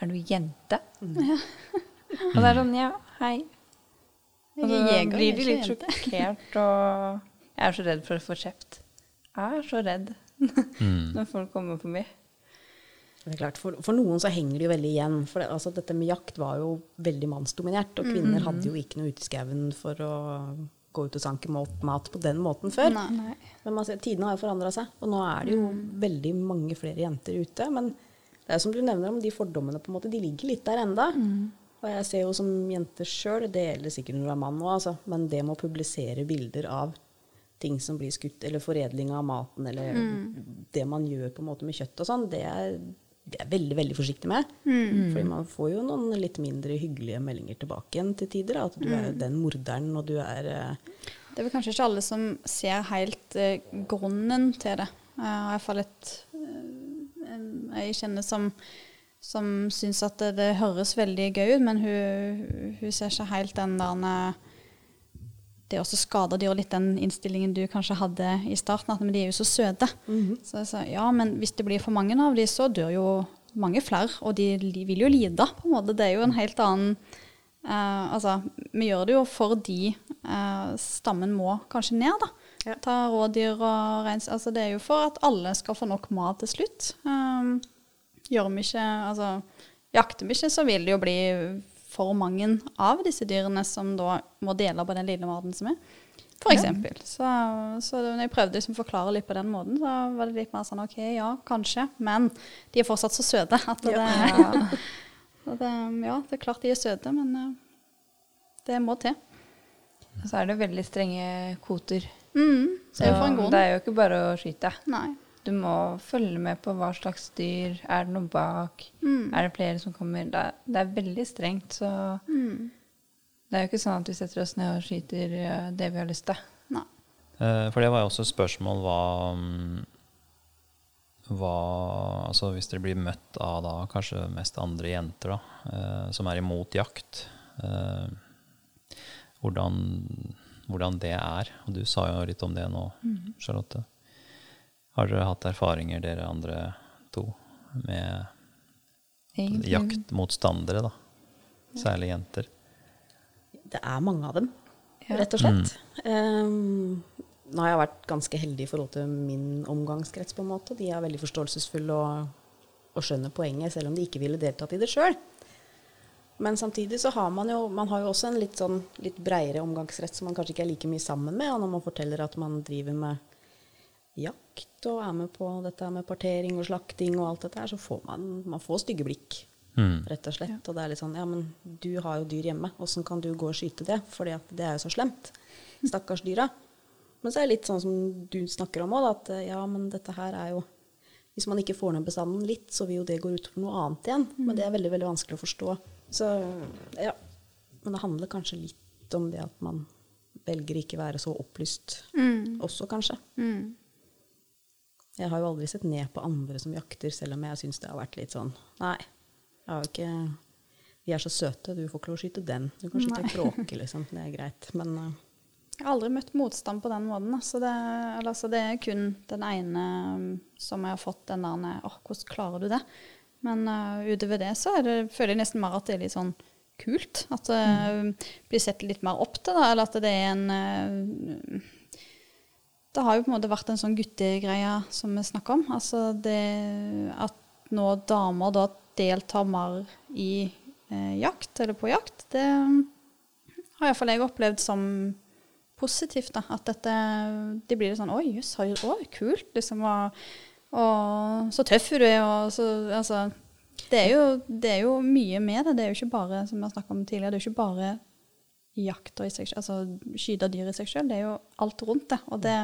er du jente? og det er sånn Ja, hei. Og så jeg blir de litt sjokkert, og jeg er så redd for å få kjeft. Jeg er så redd Mm. når folk kommer forbi. Det er klart, for, for noen så henger det jo veldig igjen. For det, altså, dette med jakt var jo veldig mannsdominert. Og kvinner hadde jo ikke noe ute i skauen for å gå ut og sanke mat mat på den måten før. Nei. Men man ser, tidene har jo forandra seg, og nå er det jo veldig mange flere jenter ute. Men det er som du nevner om de fordommene, på en måte, de ligger litt der enda. Og jeg ser jo som jente sjøl, det gjelder sikkert når du er mann òg, altså, men det med å publisere bilder av ting som blir skutt, eller foredling av maten, eller det man gjør på en måte med kjøtt og sånn, det er, det er veldig, veldig forsiktig med. Fordi man får jo noen litt mindre hyggelige meldinger tilbake igjen til tider. At du er den morderen, og du er eh, Det er vel kanskje ikke alle som ser helt eh, grunnen til det. Uh, I hvert fall et eh, en jeg kjenner som, som syns at det, det høres veldig gøy ut, men hun, hun ser ikke helt den der eh, Det også skader dyr litt den innstillingen du kanskje hadde i starten, at men de er jo så søte. Så jeg sa ja, men hvis det blir for mange av de, så dør jo mange flere, og de vil jo lide, på en måte. Det er jo en helt annen uh, Altså, vi gjør det jo fordi uh, stammen må kanskje ned, da. Ja. Ta rådyr og reins... Altså, det er jo for at alle skal få nok mat til slutt. Um, gjør vi ikke Altså, jakter vi ikke, så vil det jo bli for mange av disse dyrene som da må dele på den lille maten som er. For eksempel. Så, så når jeg prøvde liksom å forklare litt på den måten, så var det litt mer sånn OK, ja, kanskje. Men de er fortsatt så søte at det, ja. det Ja, det er klart de er søte, men eh, det må til. Og så er det veldig strenge kvoter. Mm, Så det er jo en det er jo ikke bare å skyte. Nei. Du må følge med på hva slags dyr. Er det noe bak? Mm. Er det flere som kommer? Det er, det er veldig strengt, så Mm. det er jo ikke sånn at vi setter oss ned og skyter eh, det vi har lyst til. Nei. Eh, For det var jo også et spørsmål hva, mm, hva altså Hvis dere blir møtt av da kanskje mest andre jenter da, eh, som er imot jakt, eh, hvordan, hvordan det er. Og du sa jo litt om det nå, Charlotte. Har dere hatt erfaringer, dere andre to, med Egentlig. jaktmotstandere, da? Særlig jenter. Det er mange av dem, Ja. rett og slett. Um, nå har jeg vært ganske heldig i forhold til min omgangskrets, på en måte. De er veldig forståelsesfulle og, og skjønner poenget, selv om de ikke ville deltatt i det sjøl. Men samtidig så har man jo, man har jo også en litt, sånn, litt breiere omgangsrett som man kanskje ikke er like mye sammen med. Og når man forteller at man driver med jakt og er med på dette med partering og slakting og alt dette her, så får man, man får stygge blikk Mm. rett og slett. Og det er litt sånn, ja, men du har jo dyr hjemme, åssen kan du gå og skyte det? Fordi at det er jo så slemt. Stakkars dyra. Men så er det litt sånn som du snakker om òg, at ja, men dette her er jo Hvis man ikke får ned bestanden litt, så vil jo det gå ut for noe annet igjen. Men det er veldig, veldig vanskelig å forstå. Så ja. Men det handler kanskje litt om det at man velger ikke være så opplyst Mm. også, kanskje. Mm. Jeg har jo aldri sett ned på andre som jakter, selv om jeg syns det har vært litt sånn Nei, jeg har jo ikke Vi er så søte, du får ikke lov å skyte den. Du kan skyte en kråke, liksom. Det er greit. Men uh, Jeg har aldri møtt motstand på den måten. Altså det, altså det er kun den ene um, som jeg har fått den der Åh, hvordan klarer du det? Men uh, utover det så er det, føler jeg nesten mer at det er litt sånn kult. At det uh, blir sett litt mer opp til, da. Eller at det er en uh, Det har jo på en måte vært en sånn guttegreie som vi snakker om. Altså det at nå damer da deltar mer i eh, jakt, eller på jakt, det har iallfall jeg opplevd som positivt. da, At dette, de blir litt sånn Oi, jøss, kult. liksom, og, Og så tøff du er, og så Altså, det er, jo, det er jo mye med det. Det er jo ikke bare, som vi har om tidligere, det er jo ikke bare jakta i seg selv, altså skyte dyr i seg selv. Det er jo alt rundt det. Og det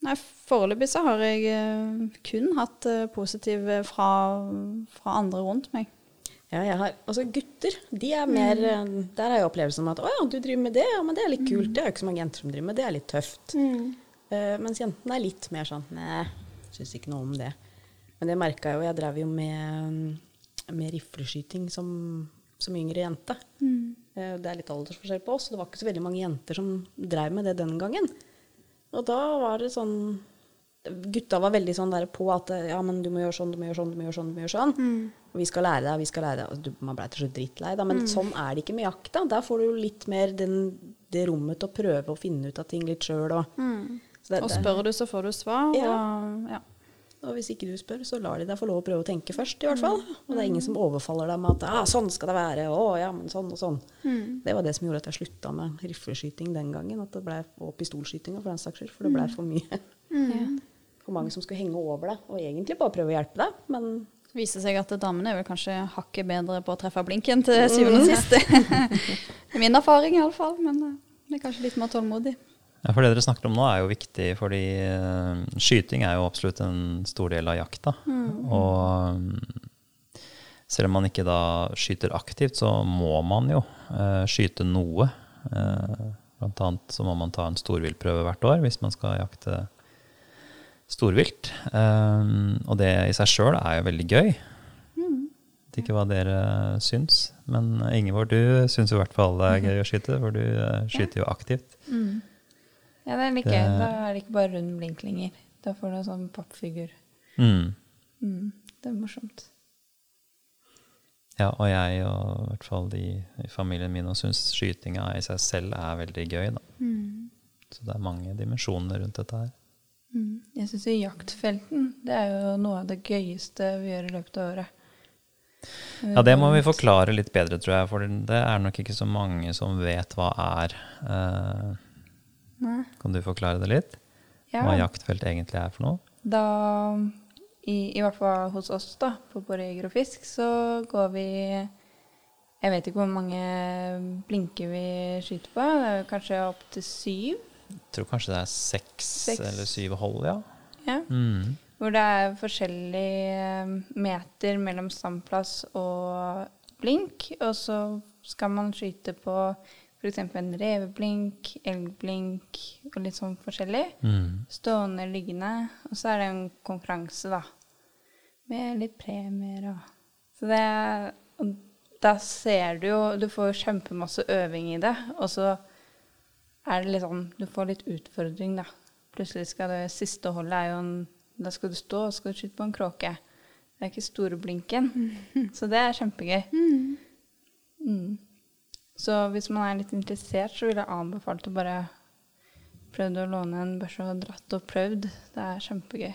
Nei, foreløpig så har jeg eh, kun hatt eh, positive fra, fra andre rundt meg. Ja, jeg har, altså gutter, de er mer mm. Der har jeg opplevelsen av at å ja, du driver med det, ja, men det er litt kult. Det er jo ikke så mange jenter som driver med det, det er litt tøft. Eh, mens jentene er litt mer sånn nei, syns ikke noe om det. Men det merka jeg jo, jeg drev jo med, med rifleskyting som, som yngre jente. Mm. det er litt aldersforskjell på oss, og det var ikke så veldig mange jenter som drev med det den gangen. Og da var det sånn Gutta var veldig sånn der på at ja, men du må gjøre sånn, du må gjøre sånn, du må gjøre sånn. du må gjøre sånn. Og vi skal lære deg, vi skal lære deg. Man blei til slutt drittlei, da. Men sånn er det ikke med jakta. Der får du jo litt mer den, det rommet til å prøve å finne ut av ting litt sjøl. Og, så det- Og spør du, så får du svar. Ja. Og, ja. og hvis ikke du spør, så lar de deg få lov å prøve å tenke først, i hvert fall. Og det er ingen som overfaller deg med at ah, 'sånn skal det være', å ja, men sånn og sånn. Det var det som gjorde at jeg slutta med rifleskyting den gangen. At det ble, og pistolskytinga, for den saks skyld. For det ble for mye. For mange som skulle henge over deg, og egentlig bare prøve å hjelpe deg. Men Det viser seg at damene er vel kanskje hakket bedre på å treffe blinken til syvende og sist. Det er min erfaring iallfall, men eh, det er kanskje litt mer tålmodig. Ja, for Det dere snakker om nå, er jo viktig, fordi eh, skyting er jo absolutt en stor del av jakta. Og mm, selv om man ikke da skyter aktivt, så må man jo uh, skyte noe. Uh, blant annet så må man ta en storviltprøve hvert år hvis man skal jakte storvilt. Eh, og det i seg sjøl er jo veldig gøy. Vet ikke hva dere syns, men Ingeborg, du syns i hvert fall det er gøy å skyte, for du skyter jo aktivt. Ja, det er litt gøy. Da er det ikke bare rund blink lenger. Da får du en sånn pappfigur. Mm. Mm, det er morsomt. Ja, og jeg og i hvert fall de i familien min syns skytinga i seg selv er veldig gøy. Da. Så det er mange dimensjoner rundt dette her. Mm. Jeg syns jo jaktfelten det er jo noe av det gøyeste vi gjør i løpet av året. Ja, det må vi forklare litt bedre, tror jeg, for det er nok ikke så mange som vet hva er. Eh, Nei. kan du forklare det litt? Ja. Hva jaktfelt egentlig er for noe? Da, i, i hvert fall hos oss da, på Bård Jeger og Fisk, så går vi Jeg vet ikke hvor mange blinker vi skyter på. Det er kanskje opp til syv. Jeg tror kanskje det er seks, Seks. eller syv hold, ja. Ja. Mm. Hvor det er forskjellig eh, meter mellom standplass og blink. Og så skal man skyte på f.eks. en reveblink, elgblink og litt sånn forskjellig. Mm. Stående, liggende. Og så er det en konkurranse, da. Med litt premier og Så det og Da ser du jo Du får kjempemasse øving i det, og så er det litt sånn Du får litt utfordring, da. Plutselig skal det siste holdet er jo en Da skal du stå og skal du skyte på en kråke. Det er ikke store blinken. Så det er kjempegøy. Mm. Så hvis man er litt interessert, så vil jeg anbefale å bare prøvd å låne en børse og dratt og prøvd. Det er kjempegøy.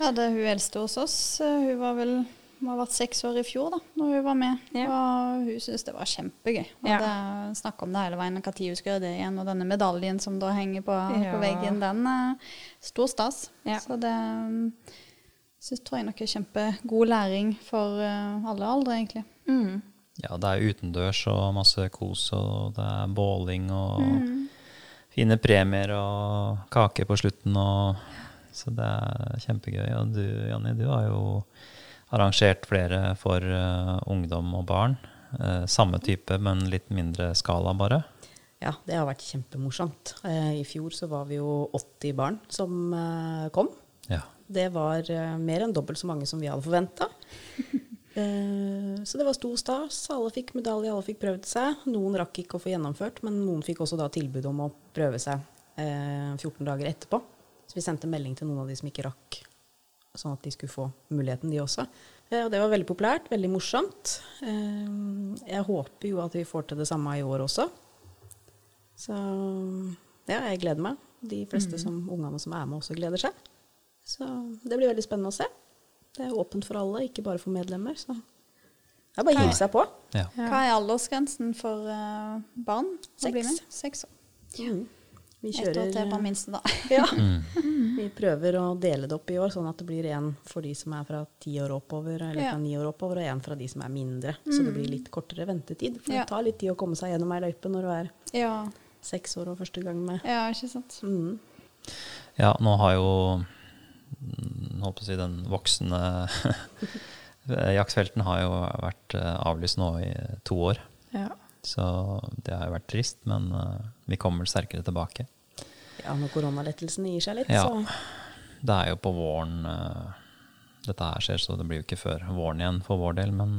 Ja, det er hun eldste hos oss. Hun var vel hun har vært seks år i fjor da når hun var med. Ja. Og hun syntes det var kjempegøy. Og Ja. det snakka om det hele veien. Når hun skulle gjøre det igjen. Og denne medaljen som da henger på, Ja. på veggen, den er stor stas. Ja. Så det synes, tror jeg nok er kjempegod læring for eh, alle aldre, egentlig. Mm. Ja, det er utendørs og masse kos, og det er båling og fine premier og kake på slutten. Og, så det er kjempegøy. Og du, Janni, du har jo arrangert flere for uh, ungdom og barn. Uh, samme type, men litt mindre skala, bare. ja, det har vært kjempemorsomt. Uh, I fjor så var vi jo 80 barn som kom. Ja. Det var mer enn dobbelt så mange som vi hadde forventa. Så det var stor stas. Alle fikk medalje, alle fikk prøvd seg. Noen rakk ikke å få gjennomført, men noen fikk også da tilbud om å prøve seg eh, 14 dager etterpå. Så vi sendte melding til noen av de som ikke rakk, sånn at de skulle få muligheten, de også. Eh, og det var veldig populært, veldig morsomt. Eh, jeg håper jo at vi får til det samme i år også. Så ja, jeg gleder meg. De fleste som, ungene som er med, også gleder seg. Så det blir veldig spennende å se. Det er åpent for alle, ikke bare for medlemmer. Så det er bare å hive seg på. ja. Hva er aldersgrensen for uh, barn Seks. Seks år. Mm. Vi Ett år til på minste, da. Ja. Mm. Vi prøver å dele det opp i år, sånn at det blir én for de som er fra ti år oppover, eller Ja. fra ni år oppover, og én fra de som er mindre. Så det blir litt kortere ventetid. For Ja. det tar litt tid å komme seg gjennom ei løype når du er Ja, seks år og første gang med. ja ikke sant. Mm. Ja, nå har jo mm, holdt på å si den voksne Jaktfelten har jo vært eh, avlyst nå i to år. Ja. Så det har jo vært trist, men eh, vi kommer sterkere tilbake. Ja, når koronalettelsen gir seg litt, Ja. så Det er jo på våren eh, dette her skjer, så det blir jo ikke før våren igjen for vår del, men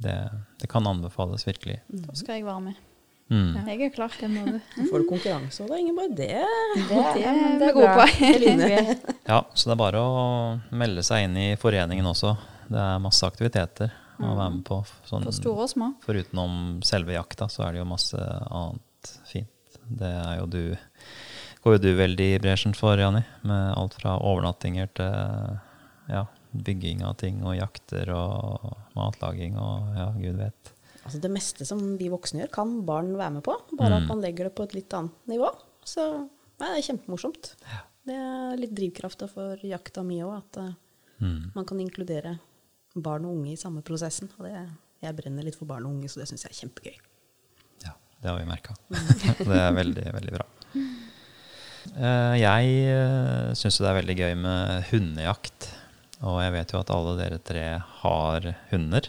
det, det kan anbefales virkelig. Da skal jeg være med. Mm. Jeg er klar. Det må du. får du konkurranse, òg det er Det, bare det. Det er vi gode på. Ja, så det er bare å melde seg inn i foreningen også. Det er masse aktiviteter å være med på. Sånn, På store og små. Forutenom selve jakta, så er det jo masse annet fint. Det er jo du går jo du veldig i bresjen for, Janni. Med alt fra overnattinger til ja, bygging av ting og jakter og matlaging og ja, gud vet. Altså det meste som vi voksne gjør, kan barn være med på. Bare at Mm. man legger det på et litt annet nivå. Så nei, det er kjempemorsomt. Det er litt drivkrafta for jakta mi òg, at eh, Mm. man kan inkludere barn og unge i samme prosessen. Og det, jeg brenner litt for barn og unge, så det syns jeg er kjempegøy. Ja, det har vi merka. det er veldig, veldig bra. Eh, Jeg uh, syns det er veldig gøy med hundejakt. Og jeg vet jo at alle dere tre har hunder.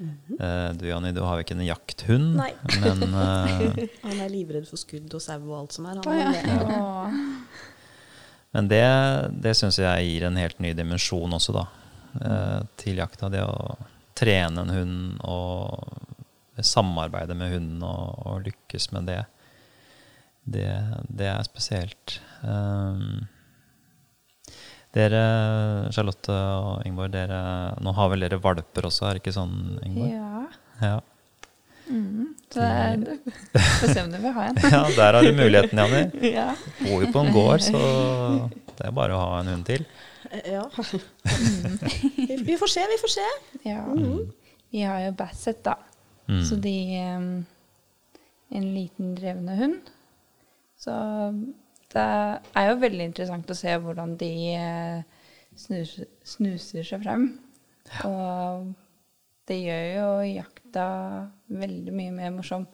Eh, Du Janni, du har jo ikke en jakthund, Nei. men uh, Han er livredd for skudd og sau og alt som er. Han, Å, ja. er- Åh. Men det, det syns jeg gir en helt ny dimensjon også, da. eh, Til jakta. Det å trene en hund og samarbeide med hunden og, og lykkes med det. Det, det er spesielt. Um, dere, Charlotte og Ingeborg, dere, nå har vel dere valper også, er det ikke sånn, Ingeborg? Ja. Ja. Mm. Så det er, Få se om du vil ha en. ja, der har du muligheten, Janni. Ja. Bor jo på en gård, så det er bare å ha en hund til. Eh, Ja. vi, vi får se, vi får se. ja. Vi har jo Basset, da. Mm. Så de um, En liten drevne hund. Så det er jo veldig interessant å se hvordan de eh, snuser, snuser seg frem. Og det gjør jo jakta veldig mye mer morsom.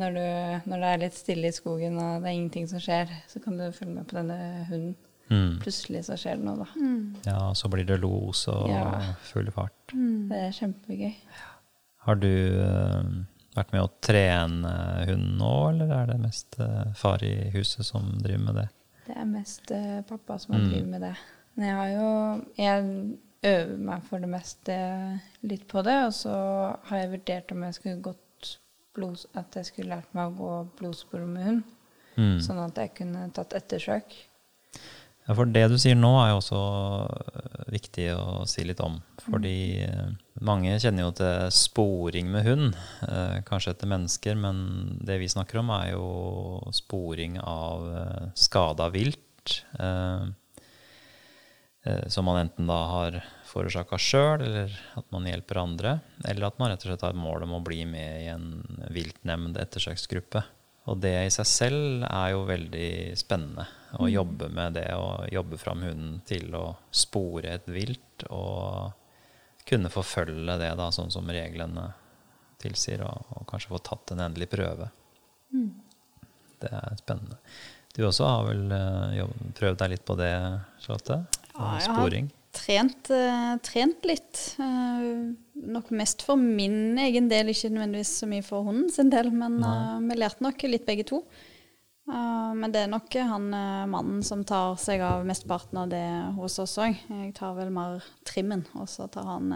Når, du, når det er litt stille i skogen og det er ingenting som skjer, så kan du følge med på denne hunden. Mm. Plutselig så skjer det noe, da. Ja, så blir det los og Ja. full fart. Det er kjempegøy. Har du eh, vært med å trene hunden nå, eller er det mest eh, far i huset som driver med det? Det er mest eh, pappa som Mm. drevet med det. Men jeg har jo Jeg øver meg for det meste litt på det, og så har jeg vurdert om jeg skulle gått blod, at jeg skulle lært meg å gå blodspor med hund. Mm. Sånn at jeg kunne tatt ettersøk. Ja, for det du sier nå er jo også eh, viktig å si litt om. Fordi eh, mange kjenner jo til sporing med hund, eh, kanskje etter mennesker, men det vi snakker om er jo sporing av skada vilt. Som man enten da har forårsaka sjøl, eller at man hjelper andre. Eller at man rett og slett har et mål om å bli med i en viltnemnd ettersøksgruppe. Og det i seg selv er jo veldig spennende. Å jobbe med det, og jobbe fram hunden til å spore et vilt. Og kunne forfølge det, da, sånn som reglene tilsier, og, og kanskje få tatt en endelig prøve. Det er spennende. Du også har vel uh, prøvd deg litt på det, Charlotte? Ja, jeg har Sporing? Trent, eh, trent litt. Eh, nok mest for min egen del, ikke nødvendigvis så mye for hunden sin del. Men eh, vi lærte nok litt begge to. Men det er nok han mannen som tar seg av mesteparten av det hos oss òg. Jeg tar vel mer trimmen, og så tar han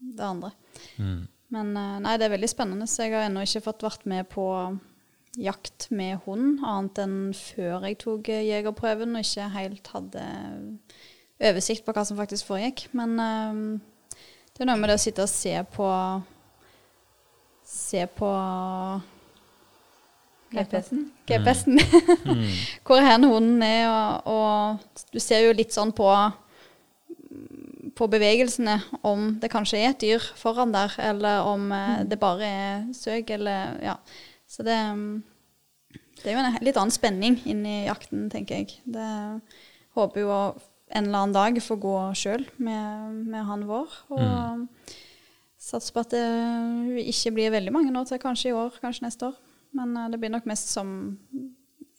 det andre. Mm. Men nei, det er veldig spennende. Så jeg har ennå ikke fått vært med på jakt med hund, annet enn før jeg tok jegerprøven og ikke helt hadde oversikt på hva som faktisk foregikk. Men eh, det er noe med det å sitte og se på Se på GPS-en. GPS-en. Mm. Hvor hen hunden er, og, og du ser jo litt sånn på på bevegelsene om det kanskje er et dyr foran der, eller om mm. det bare er søk, eller ja. Så det, mm, det er jo en litt annen spenning inn i jakten, tenker jeg. Det håper jo å en eller annen dag få gå sjøl med, med han vår. Og Mm. satser på at det ikke blir veldig mange nå til kanskje i år, kanskje neste år. Men eh, det blir nok mest som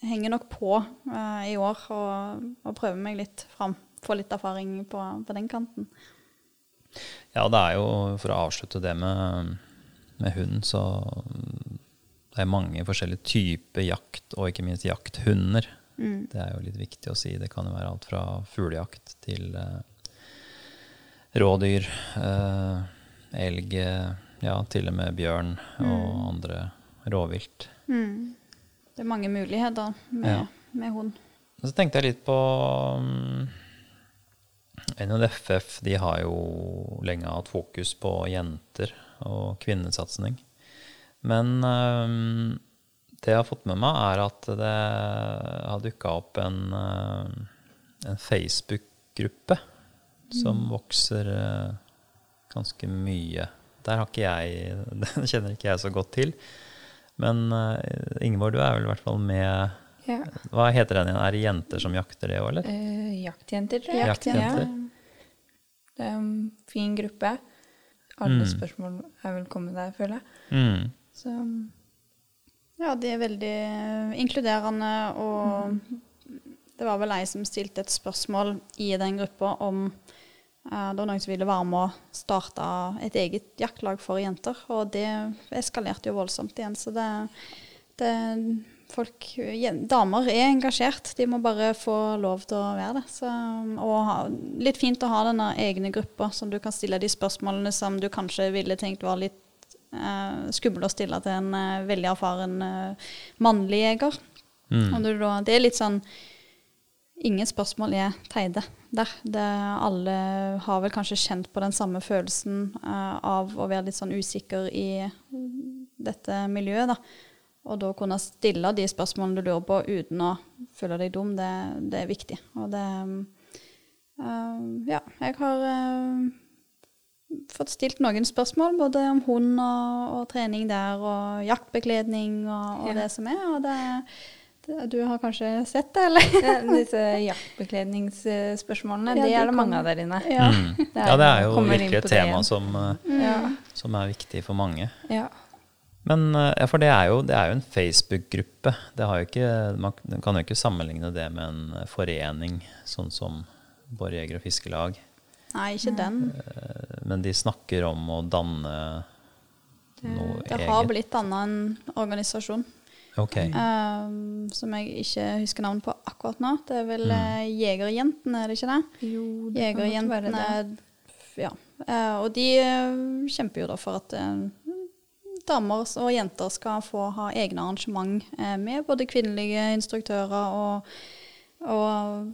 henger nok på uh, i år og, og prøver meg litt fram. Få litt erfaring på, på den kanten. Ja, det er jo, for å avslutte det med, med hunden, så det er mange forskjellige typer jakt, og ikke minst jakthunder. Mm. Det er jo litt viktig å si. Det kan jo være alt fra fuglejakt til eh, rådyr, eh, elg, ja, til og med bjørn og andre råvilt. Mm. Det er mange muligheter med, Ja. med hund. Så tenkte jeg litt på um, NJFF. De har jo lenge hatt fokus på jenter og kvinnesatsing. Men um, det jeg har fått med meg, er at det har dukka opp en, uh, en Facebook-gruppe som vokser uh, ganske mye. Der har ikke jeg Den kjenner ikke jeg så godt til. Men uh, Ingeborg, du er vel i hvert fall med Ja. hva heter den igjen? Er det jenter som jakter det òg, eller? Eh, jaktjenter, tror jeg. Jaktjenter. Ja. Det er en fin gruppe. Alle Mm. spørsmål er velkommen der, føler jeg. Mm. Så Ja, de er veldig eh, inkluderende, og det var vel ei som stilte et spørsmål i den gruppa om eh, det var noen som ville være med å starte et eget jaktlag for jenter, og det eskalerte jo voldsomt igjen. Så det, det folk, Damer er engasjert, de må bare få lov til å være det. Så, og ha, litt fint å ha denne egne gruppa som du kan stille de spørsmålene som du kanskje ville tenkt var litt skummel å stille til en eh, veldig erfaren eh, mannlig jeger. Mm. Da, det er litt sånn Ingen spørsmål er teide der. Det, alle har vel kanskje kjent på den samme følelsen uh, av å være litt sånn usikker i dette miljøet. da. Og da kunne stille de spørsmålene du lurer på uten å føle deg dum, det, det er viktig. Og det eh, Ja, jeg har eh, fått stilt noen spørsmål, både om hund og, og trening der, og jaktbekledning og, og Ja. det som er. Og det, det, du har kanskje sett det, eller? ja, disse jaktbekledningsspørsmålene, Ja, det de er det mange av der inne. Ja. Mm. Det er- Ja, det er jo virkelig et tema som, eh, Ja. som er viktig for mange. ja. Men eh, ja, for det er jo, det er jo en Facebook-gruppe. Det har jo ikke, Man kan jo ikke sammenligne det med en eh, forening, sånn som Borjeger og Fiskelag. Nei, ikke den. Eh, Men de snakker om å danne noe Det har eget. blitt danna en organisasjon Ok. eh, som jeg ikke husker navnet på akkurat nå. Det er vel Mm. eh, Jegerjentene, er det ikke det? Jo, det kan godt være det. Jegerjentene Ja. Uh, og de eh, kjemper jo da for at eh, damer og jenter skal få ha egne arrangement eh, med både kvinnelige instruktører og, og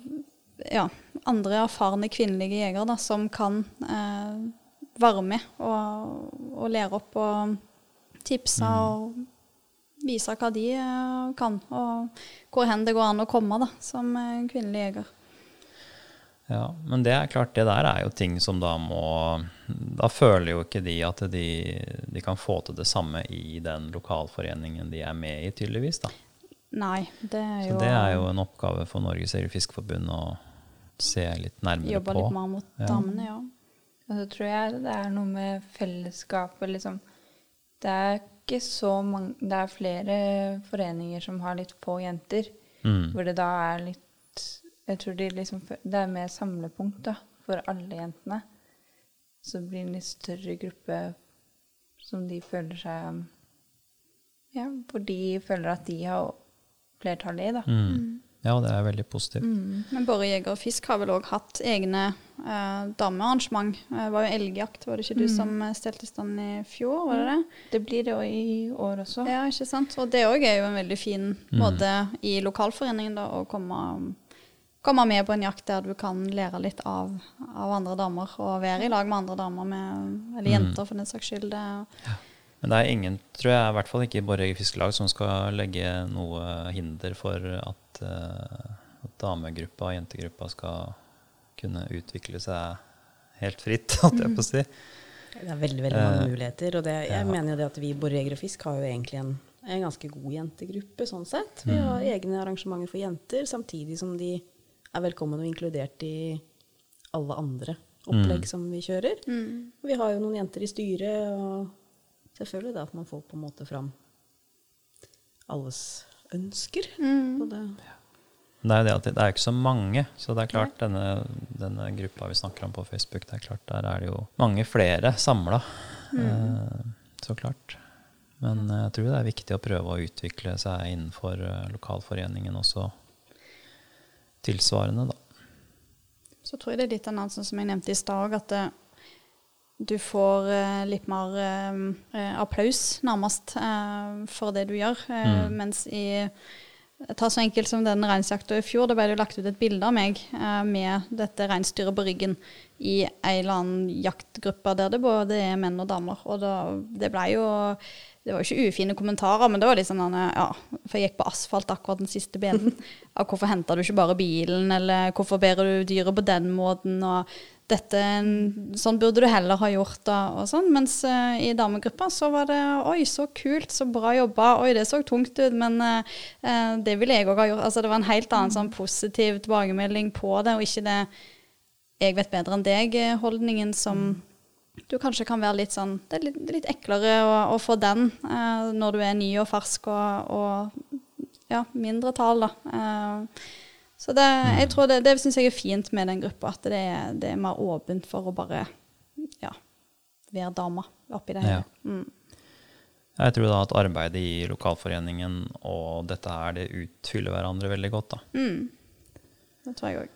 ja, andre erfarne kvinnelige jegere som kan eh, være med og, og lære opp og tipse og vise hva de eh, kan, og hvor hen det går an å komme da, som eh, kvinnelig jeger. Ja, men det er klart, det der er jo ting som da må Da føler jo ikke de at de, de kan få til det samme i den lokalforeningen de er med i, tydeligvis. da. Nei, det er jo... Så det er jo en oppgave for Norges og å se litt nærmere jobbe på. litt mer mot Ja. damene, ja. Og så tror jeg det er noe med fellesskapet, liksom. Det er ikke så mange Det er flere foreninger som har litt få jenter, Mm. hvor det da er litt Jeg tror de liksom Det er mer samlepunkt, da, for alle jentene. Så det blir en litt større gruppe som de føler seg Ja, hvor de føler at de har flertallet i, da. Mm. Ja, det er veldig positivt. Men Båre Jeger og Fisk har vel òg hatt egne eh, damearrangement. Eh, Det var jo elgjakt, var det ikke du som eh, stelte i stand i fjor? var det det? Det blir det jo i år også. Ja, ikke sant? Og det òg er jo en veldig fin Mm. måte i lokalforeningen da, å komme, komme med på en jakt der du kan lære litt av, av andre damer, og være i lag med andre damer, med, eller Mm. jenter for den saks skyld. Det, Men det er ingen, tror jeg, i hvert fall ikke i Borreger Fiskelag, som skal legge noe hinder for at, eh, at damegruppa og jentegruppa skal kunne utvikle seg helt fritt, holdt jeg på å si. Det er veldig veldig mange Eh, muligheter. Og det, jeg ja. mener jo det at vi i Borre Jeger og Fisk har jo egentlig en en ganske god jentegruppe sånn sett. Vi har egne arrangementer for jenter, samtidig som de er velkommen og inkludert i alle andre opplegg som vi kjører. Mm. Vi har jo noen jenter i styret, og selvfølgelig det at man får på en måte fram alles ønsker. Og det, Det er det at det det er jo ikke så mange, så det er klart denne, denne gruppa vi snakker om på Facebook, det er klart der er det jo mange flere samla. Eh, så klart. Men eh, jeg tror det er viktig å prøve å utvikle seg innenfor eh, lokalforeningen også tilsvarende, da. Så tror jeg det er litt annet sånn som jeg nevnte i stad at det, du får eh, litt mer eh, eh, applaus, nærmest, eh, for det du gjør. Mm. Mens i Ta så enkelt som den reinsjakta i fjor. Da ble det jo lagt ut et bilde av meg eh, med dette reinsdyret på ryggen i ei eller annen jaktgruppe der det både er menn og damer. Og da, det ble jo Det var jo ikke ufine kommentarer, men det var litt sånn eh, ja, For jeg gikk på asfalt akkurat den siste beden. Av hvorfor henter du ikke bare bilen, eller hvorfor bærer du dyret på den måten? og dette, sånn burde du heller ha gjort da, og sånn. Mens uh, i damegruppa så var det oi, så kult, så bra jobba, oi, det så tungt ut, men eh, det ville jeg òg ha gjort. Altså det var en helt annen sånn positiv tilbakemelding på det, og ikke det jeg vet bedre enn deg-holdningen som du kanskje kan være litt sånn Det er litt, litt eklere å, å få den uh, når du er ny og fersk og, og ja, mindretall, da. Så det, jeg tror det, det syns jeg er fint med den gruppa, at det er, det er mer åpent for å bare ja, være dame oppi det Ja. Mm. Jeg tror da at arbeidet i lokalforeningen og dette her, det utfyller hverandre veldig godt, da. Mm. Det tror jeg òg.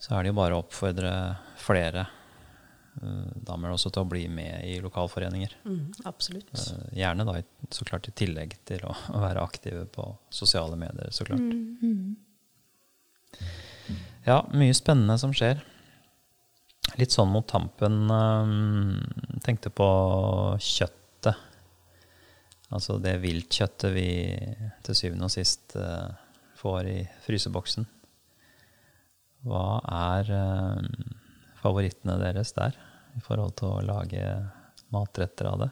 Så er det jo bare å oppfordre flere uh, damer også til å bli med i lokalforeninger. mm, absolutt. Uh, gjerne da så klart i tillegg til å, å være aktive på sosiale medier, så klart. Ja, mye spennende som skjer. Litt sånn mot tampen um, Tenkte på kjøttet. Altså det viltkjøttet vi til syvende og sist uh, får i fryseboksen. Hva er um, favorittene deres der i forhold til å lage matretter av det?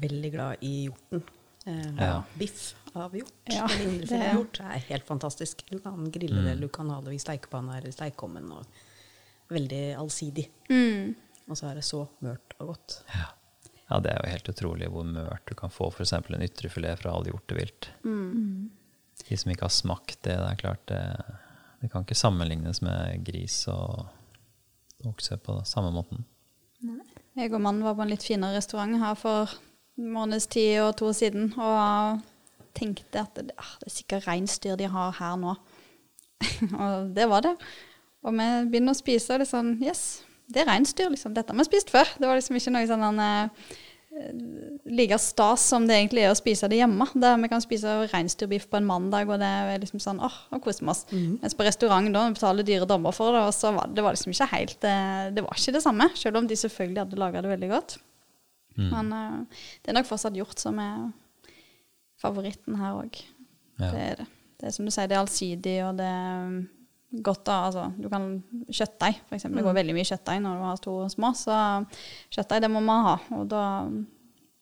Veldig glad i hjorten. Eh, Ja. Biff av hjort, Ja, eller det- indrefilet av hjort, er helt fantastisk. Du kan grille det, eller du kan ha det i steikepanna eller stekeovnen. Veldig allsidig. Mm. Og så er det så mørt og godt. Ja, det er jo helt utrolig hvor mørt du kan få f.eks. en ytrefilet fra all hjortevilt. De som ikke har smakt det, det er klart det, det kan ikke sammenlignes med gris og okse på samme måten. Jeg og mannen var på en litt finere restaurant her for måneds tid og to siden, og tenkte at det, ah, det er sikkert reinsdyr de har her nå. og det var det. Og vi begynner å spise, og det er sånn Yes, det er reinsdyr, liksom. Dette har vi spist før. Det var liksom ikke noe sånn uh, like stas som det egentlig er å spise det hjemme. Der vi kan spise reinsdyrbiff på en mandag, og det er liksom sånn åh, nå koser vi oss. Mens på restaurant da, vi betaler dyre dommer for det, og så var det var liksom ikke helt eh, Det var ikke det samme, selv om de selvfølgelig hadde laga det veldig godt. Men uh, det er nok fortsatt Hjort som er favoritten her òg. Ja. Det er det. Det er som du sier, det er allsidig, og det er godt da, altså, du kan Kjøttdeig, eksempel. Det går veldig mye kjøttdeig når du har to små, så kjøttdeig, det må man ha. Og da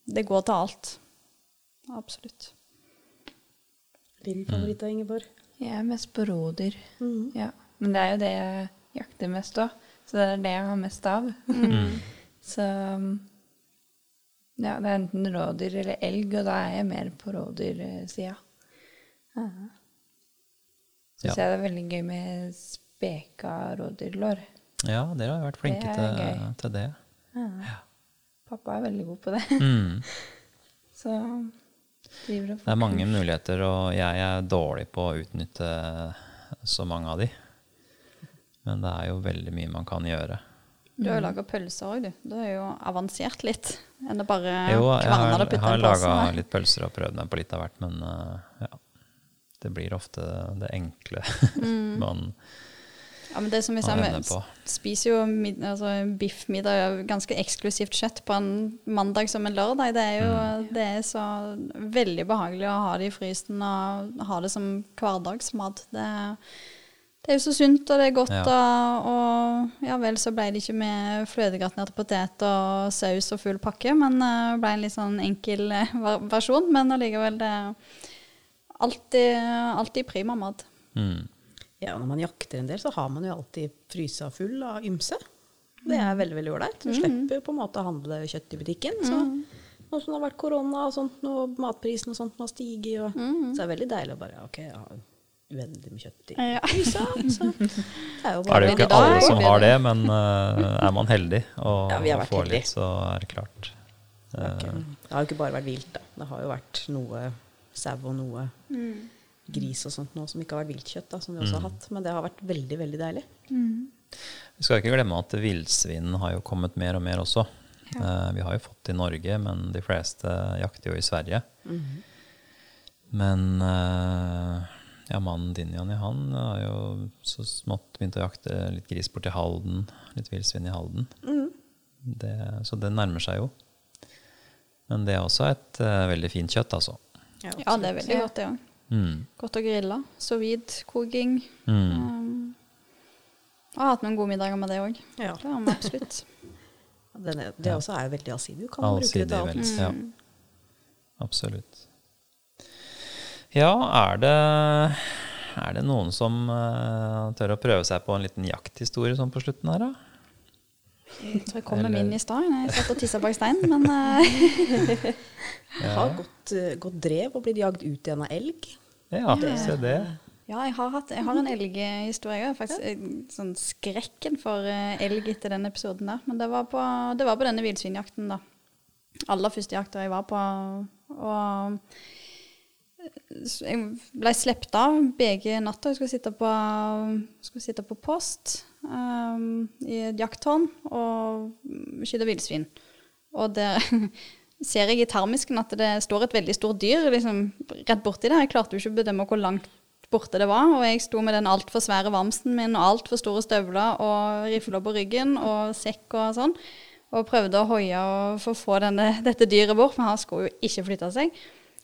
Det går til alt. Absolutt. Din favoritt da, Ingeborg? Jeg er mest på rådyr. Mm. Ja. Men det er jo det jeg jakter mest òg. Så det er det jeg har mest av. så ja, det er enten rådyr eller elg, og da er jeg mer på rådyrsida. Ja. Syns Ja. jeg det er veldig gøy med speka rådyrlår. Ja, dere har vært flinke Det til, til, det. Ja. det. Pappa er veldig god på det. Mm. Så driver og Det er mange muligheter, og jeg er dårlig på å utnytte så mange av de. Men det er jo veldig mye man kan gjøre. Du har jo laga pølser òg, du. Du har jo avansert litt. Enn å bare kverne det og putte har Jeg har laga litt pølser og prøvd meg på litt av hvert, men uh, ja. Det blir ofte det enkle Mm. man Ja, men det som vi sa, vi spiser jo mid altså, biffmiddag, ganske eksklusivt kjøtt på en mandag som en lørdag. Det er jo Mm. det er så veldig behagelig å ha det i frysen og ha det som hverdagsmat. Det, Det er jo så sunt, og det er godt, Ja. og, og ja vel, så ble det ikke med fløtegratinerte potet og saus og full pakke, men eh, det ble en litt sånn enkel eh, versjon. Men allikevel, det er alltid, alltid prima mat. Mm. Ja, når man jakter en del, så har man jo alltid frysa full av ymse. Det er veldig veldig ålreit. Du slipper på en måte å handle kjøtt i butikken. Så nå som det har vært korona og sånt, og matprisen og sånt har stiget, og, så er det veldig deilig å bare OK, har uendelig med kjøtt i Ja. det er jo Er det jo ikke dag alle som har det, men uh, er man heldig og Ja, vi har vært får litt, så er det klart. Det har ikke- det har jo ikke bare vært vilt, da. Det har jo vært noe sau og noe gris og sånt nå som ikke har vært viltkjøtt, da, som vi også har hatt. Men det har vært veldig, veldig deilig. Vi skal ikke glemme at villsvin har jo kommet mer og mer også. Eh, vi har jo fått det i Norge, men de fleste jakter jo i Sverige. Men eh, ja, mannen din, Janni, han har jo så smått begynt å jakte litt gris borti Halden. Litt villsvin i Halden. Det, så det nærmer seg jo. Men det er også et uh, veldig fint kjøtt, altså. Ja, det er veldig godt, det òg. Mm. Godt å grille. Sous vide-koking. Mm. Um, jeg har hatt noen gode middager med det òg. Ja. Det har vi absolutt. Den er, det også er jo veldig allsidig. Du kan bruke det Allsidig, til alt. Mm. Ja. Absolutt. Ja, er det, er det noen som uh, tør å prøve seg på en liten jakthistorie sånn på slutten her, da? Jeg tror jeg kom med min i stad. Jeg satt og tissa bak steinen, men uh, Jeg har gått, eh, gått drev og blitt jagd ut igjen av elg. Ja, se det. ja, jeg har, hatt, jeg har en elghistorie. Jeg har faktisk sånn skrekken for elg etter den episoden der. Men det var på, det var på denne villsvinjakten, da. Aller første jakta jeg var på. Og jeg ble sluppet av begge natta. Jeg skulle sitte på, skulle sitte på post um, i et jakttårn og skyte villsvin. Og der ser jeg i termisken at det står et veldig stort dyr liksom, rett borti der. Jeg klarte jo ikke å bedømme hvor langt borte det var. Og jeg sto med den altfor svære vamsen min og altfor store støvler og rifler på ryggen og sekk og sånn. Og prøvde å hoie og få denne, dette dyret bort, for han skulle jo ikke flytte seg.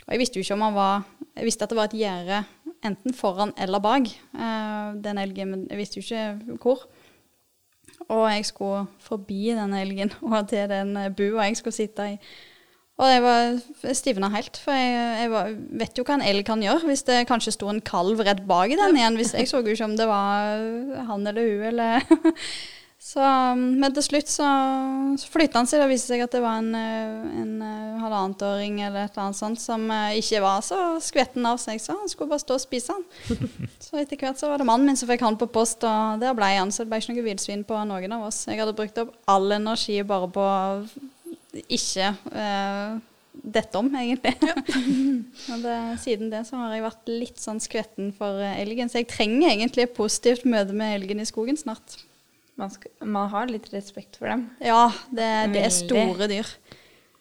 Og jeg visste jo ikke om han var Jeg visste at det var et gjerde enten foran eller bak eh, den elgen, men jeg visste jo ikke hvor. Og jeg skulle forbi den elgen og til den eh, bua jeg skulle sitte i. Og jeg var stivna helt, for jeg, jeg var, vet jo hva en elg kan gjøre hvis det kanskje sto en kalv rett bak i den igjen. Hvis, jeg så jo ikke om det var han eller hun eller Så, men til slutt så, så flytta han seg. Det viste seg at det var en, eh, en eh, halvannetåring eller et eller annet sånt som eh, ikke var så skvetten av seg, så han skulle bare stå og spise han. Så etter hvert så var det mannen min som fikk han på post, og der ble han. Så det ble ikke noe villsvin på noen av oss. Jeg hadde brukt opp all energi bare på ikke eh, dette om, egentlig. og det, siden det så har jeg vært litt sånn skvetten for eh, elgen, så jeg trenger egentlig et positivt møte med elgen i skogen snart. Man, skal, man har litt respekt for dem. Ja, det, det er store dyr.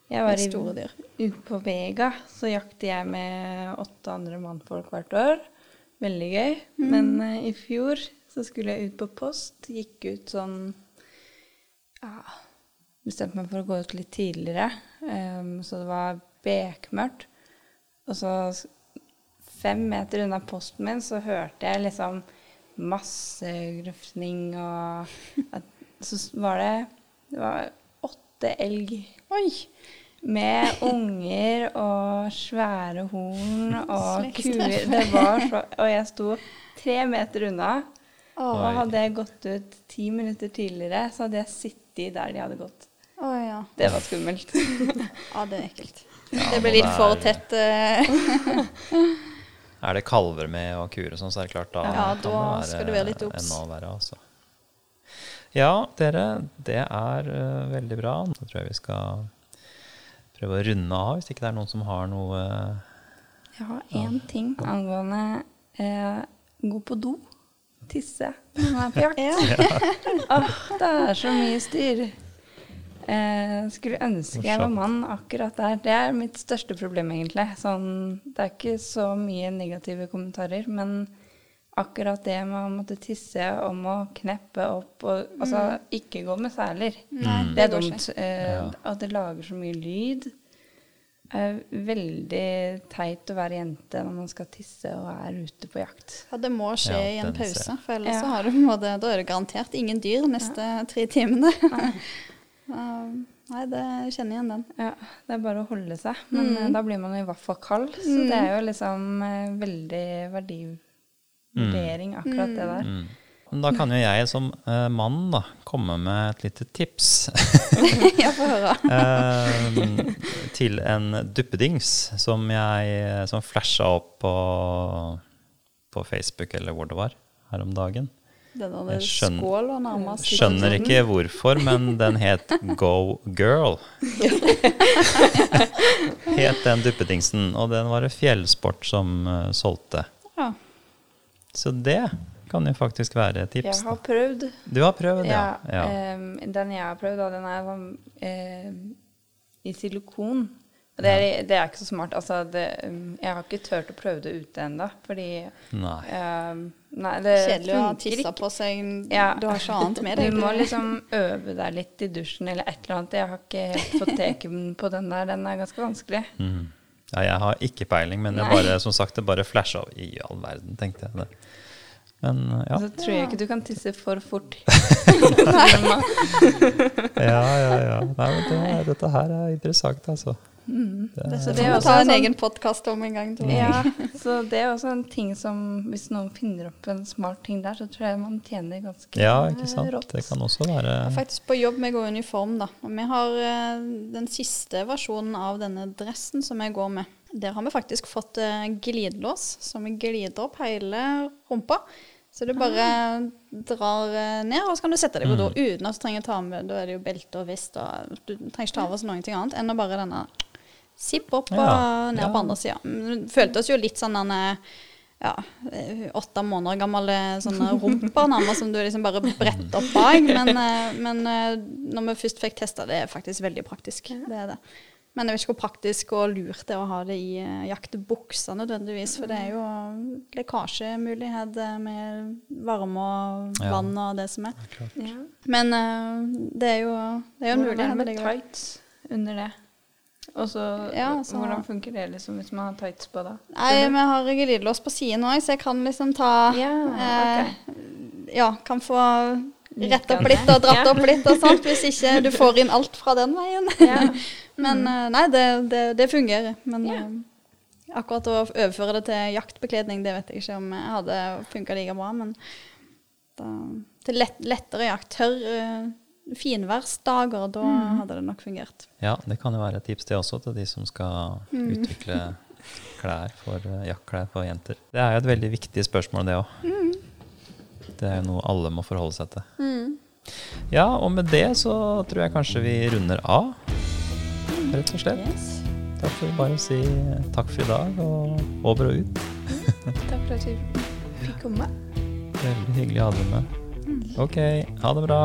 Jeg var store dyr. ute på Vega, så jakter jeg med åtte andre mannfolk hvert år. Veldig gøy. Men uh, i fjor så skulle jeg ut på post. Gikk ut sånn ja, Bestemte meg for å gå ut litt tidligere. um, så det var bekmørkt. Og så fem meter unna posten min så hørte jeg liksom masse grøfting og at, Så var det Det var åtte elg. Oi! Med unger og svære horn og kuer. Det var så Og jeg sto tre meter unna. Og hadde jeg gått ut ti minutter tidligere, så hadde jeg sittet der de hadde gått. Oh, ja. Det var skummelt. Ja, det er ekkelt. Ja, det ble blir litt det for tett. eh. Er det kalver med og kuer og sånn, så er det klart da Ja, kan da det skal du være litt obs. enda verre, altså. Ja, dere, det er uh, veldig bra. Nå tror jeg vi skal prøve å runde av, hvis ikke det er noen som har noe Jeg har én ting angående uh, gå på do. Tisse når man er på jakt. Åh, det er så mye styr. Eh, skulle ønske jeg var mann akkurat der. Det er mitt største problem, egentlig. Sånn, det er ikke så mye negative kommentarer, men akkurat det med å måtte tisse om å kneppe opp og Altså, ikke gå med seler. Mm. Det er dumt. Eh, Ja. At det lager så mye lyd. er veldig teit å være jente når man skal tisse og er ute på jakt. Ja, det må skje Ja, i en pause, for ellers Ja. så har du på en måte, da er det garantert ingen dyr de neste tre timene. Nei, det jeg kjenner igjen den. Ja, det er bare å holde seg. Men Mm. eh, da blir man jo i hvert fall kald. Så Mm. det er jo liksom veldig veldig verdivurdering, akkurat det der. Mm. Da kan jo jeg som uh, mann da, komme med et lite tips Jeg får høre. eh, til en duppedings som jeg som flasha opp på, på Facebook eller hvor det var her om dagen. Den hadde Jeg skjønner- skåla nærmest. Skjønner ikke hvorfor, men den het Go Girl. het den duppedingsen, og den var det Fjellsport som uh, solgte. Ja. Så det kan jo faktisk være et tips. Jeg har prøvd. Du har prøvd, ja. Ja, ja. Um, den jeg har prøvd, da, den er sånn em, i silikon. Og det er, det er ikke så smart. Altså, det, um, jeg har ikke turt å prøve det ute ennå, fordi Nei. Nei, det Kjedelig å ha tissa på seg. Ja. Du har ikke annet med Du må liksom øve deg litt i dusjen eller et eller annet. Jeg har ikke helt fått teken på den der. Den er ganske vanskelig. Mm. Ja, jeg har ikke peiling, men det bare, som sagt, det bare flasha. I all verden, tenkte jeg det. Men ja. Så tror jeg ikke du kan tisse for fort. Ja, ja, ja. Nei, men det, dette her er interessant, altså. Mm. Det, Så Det er også ta en sånn- egen podkast om en gang. Ja, så det er også en ting som Hvis noen finner opp en smart ting der, så tror jeg man tjener ganske ja, ikke sant. rått. Det kan også være Jeg er faktisk på jobb med å gå i uniform, da. Og vi har eh, den siste versjonen av denne dressen som jeg går med. Der har vi faktisk fått eh, glidelås, som glider opp hele rumpa. Så du bare drar eh, ned, og så kan du sette deg på do uten at du trenger å ta med Da er det jo belte og vest, og du trenger ikke ta oss noe annet enn å bare denne sipp opp og Ja, ned ja. på andre sida. Det oss jo litt sånn denne ja, eh, åtte måneder gammel eh, sånne rumper nærmest som du liksom bare bretter opp bak. Men, men når vi først fikk testa det, er faktisk veldig praktisk. Det er det. Men jeg vet ikke hvor praktisk og lurt det er å ha det i jaktebuksa nødvendigvis. For det er jo lekkasjemulighet eh, med varme og Ja. vann og det som er. Ja. Men eh, det er jo, det er jo en Hvordan er det med tights under det? Og så Ja, så- Hvordan funker det liksom hvis man har tights på da? Nei, vi har glidelås på siden òg, så jeg kan liksom ta Ja, eh, Ja, kan få rett opp litt og dratt opp litt og sånt, hvis ikke du får inn alt fra den veien. Men mm. nei, det, det, det fungerer. Men eh, akkurat å overføre det til jaktbekledning, det vet jeg ikke om jeg hadde funka like bra. Men da, til lett, lettere jakt, tørr eh, finværsdager, da hadde det nok fungert. Ja, det kan jo være et tips det også til de som skal utvikle klær for, eh, jaktklær for jenter. Det er jo et veldig viktig spørsmål, det òg. Det er jo noe alle må forholde seg til. Ja, og med det så tror jeg kanskje vi runder av, rett og slett. Yes. Da får vi bare si takk for i dag, og over og ut. Takk for at du fikk komme. Veldig hyggelig å ha deg med. Ok, ha det bra.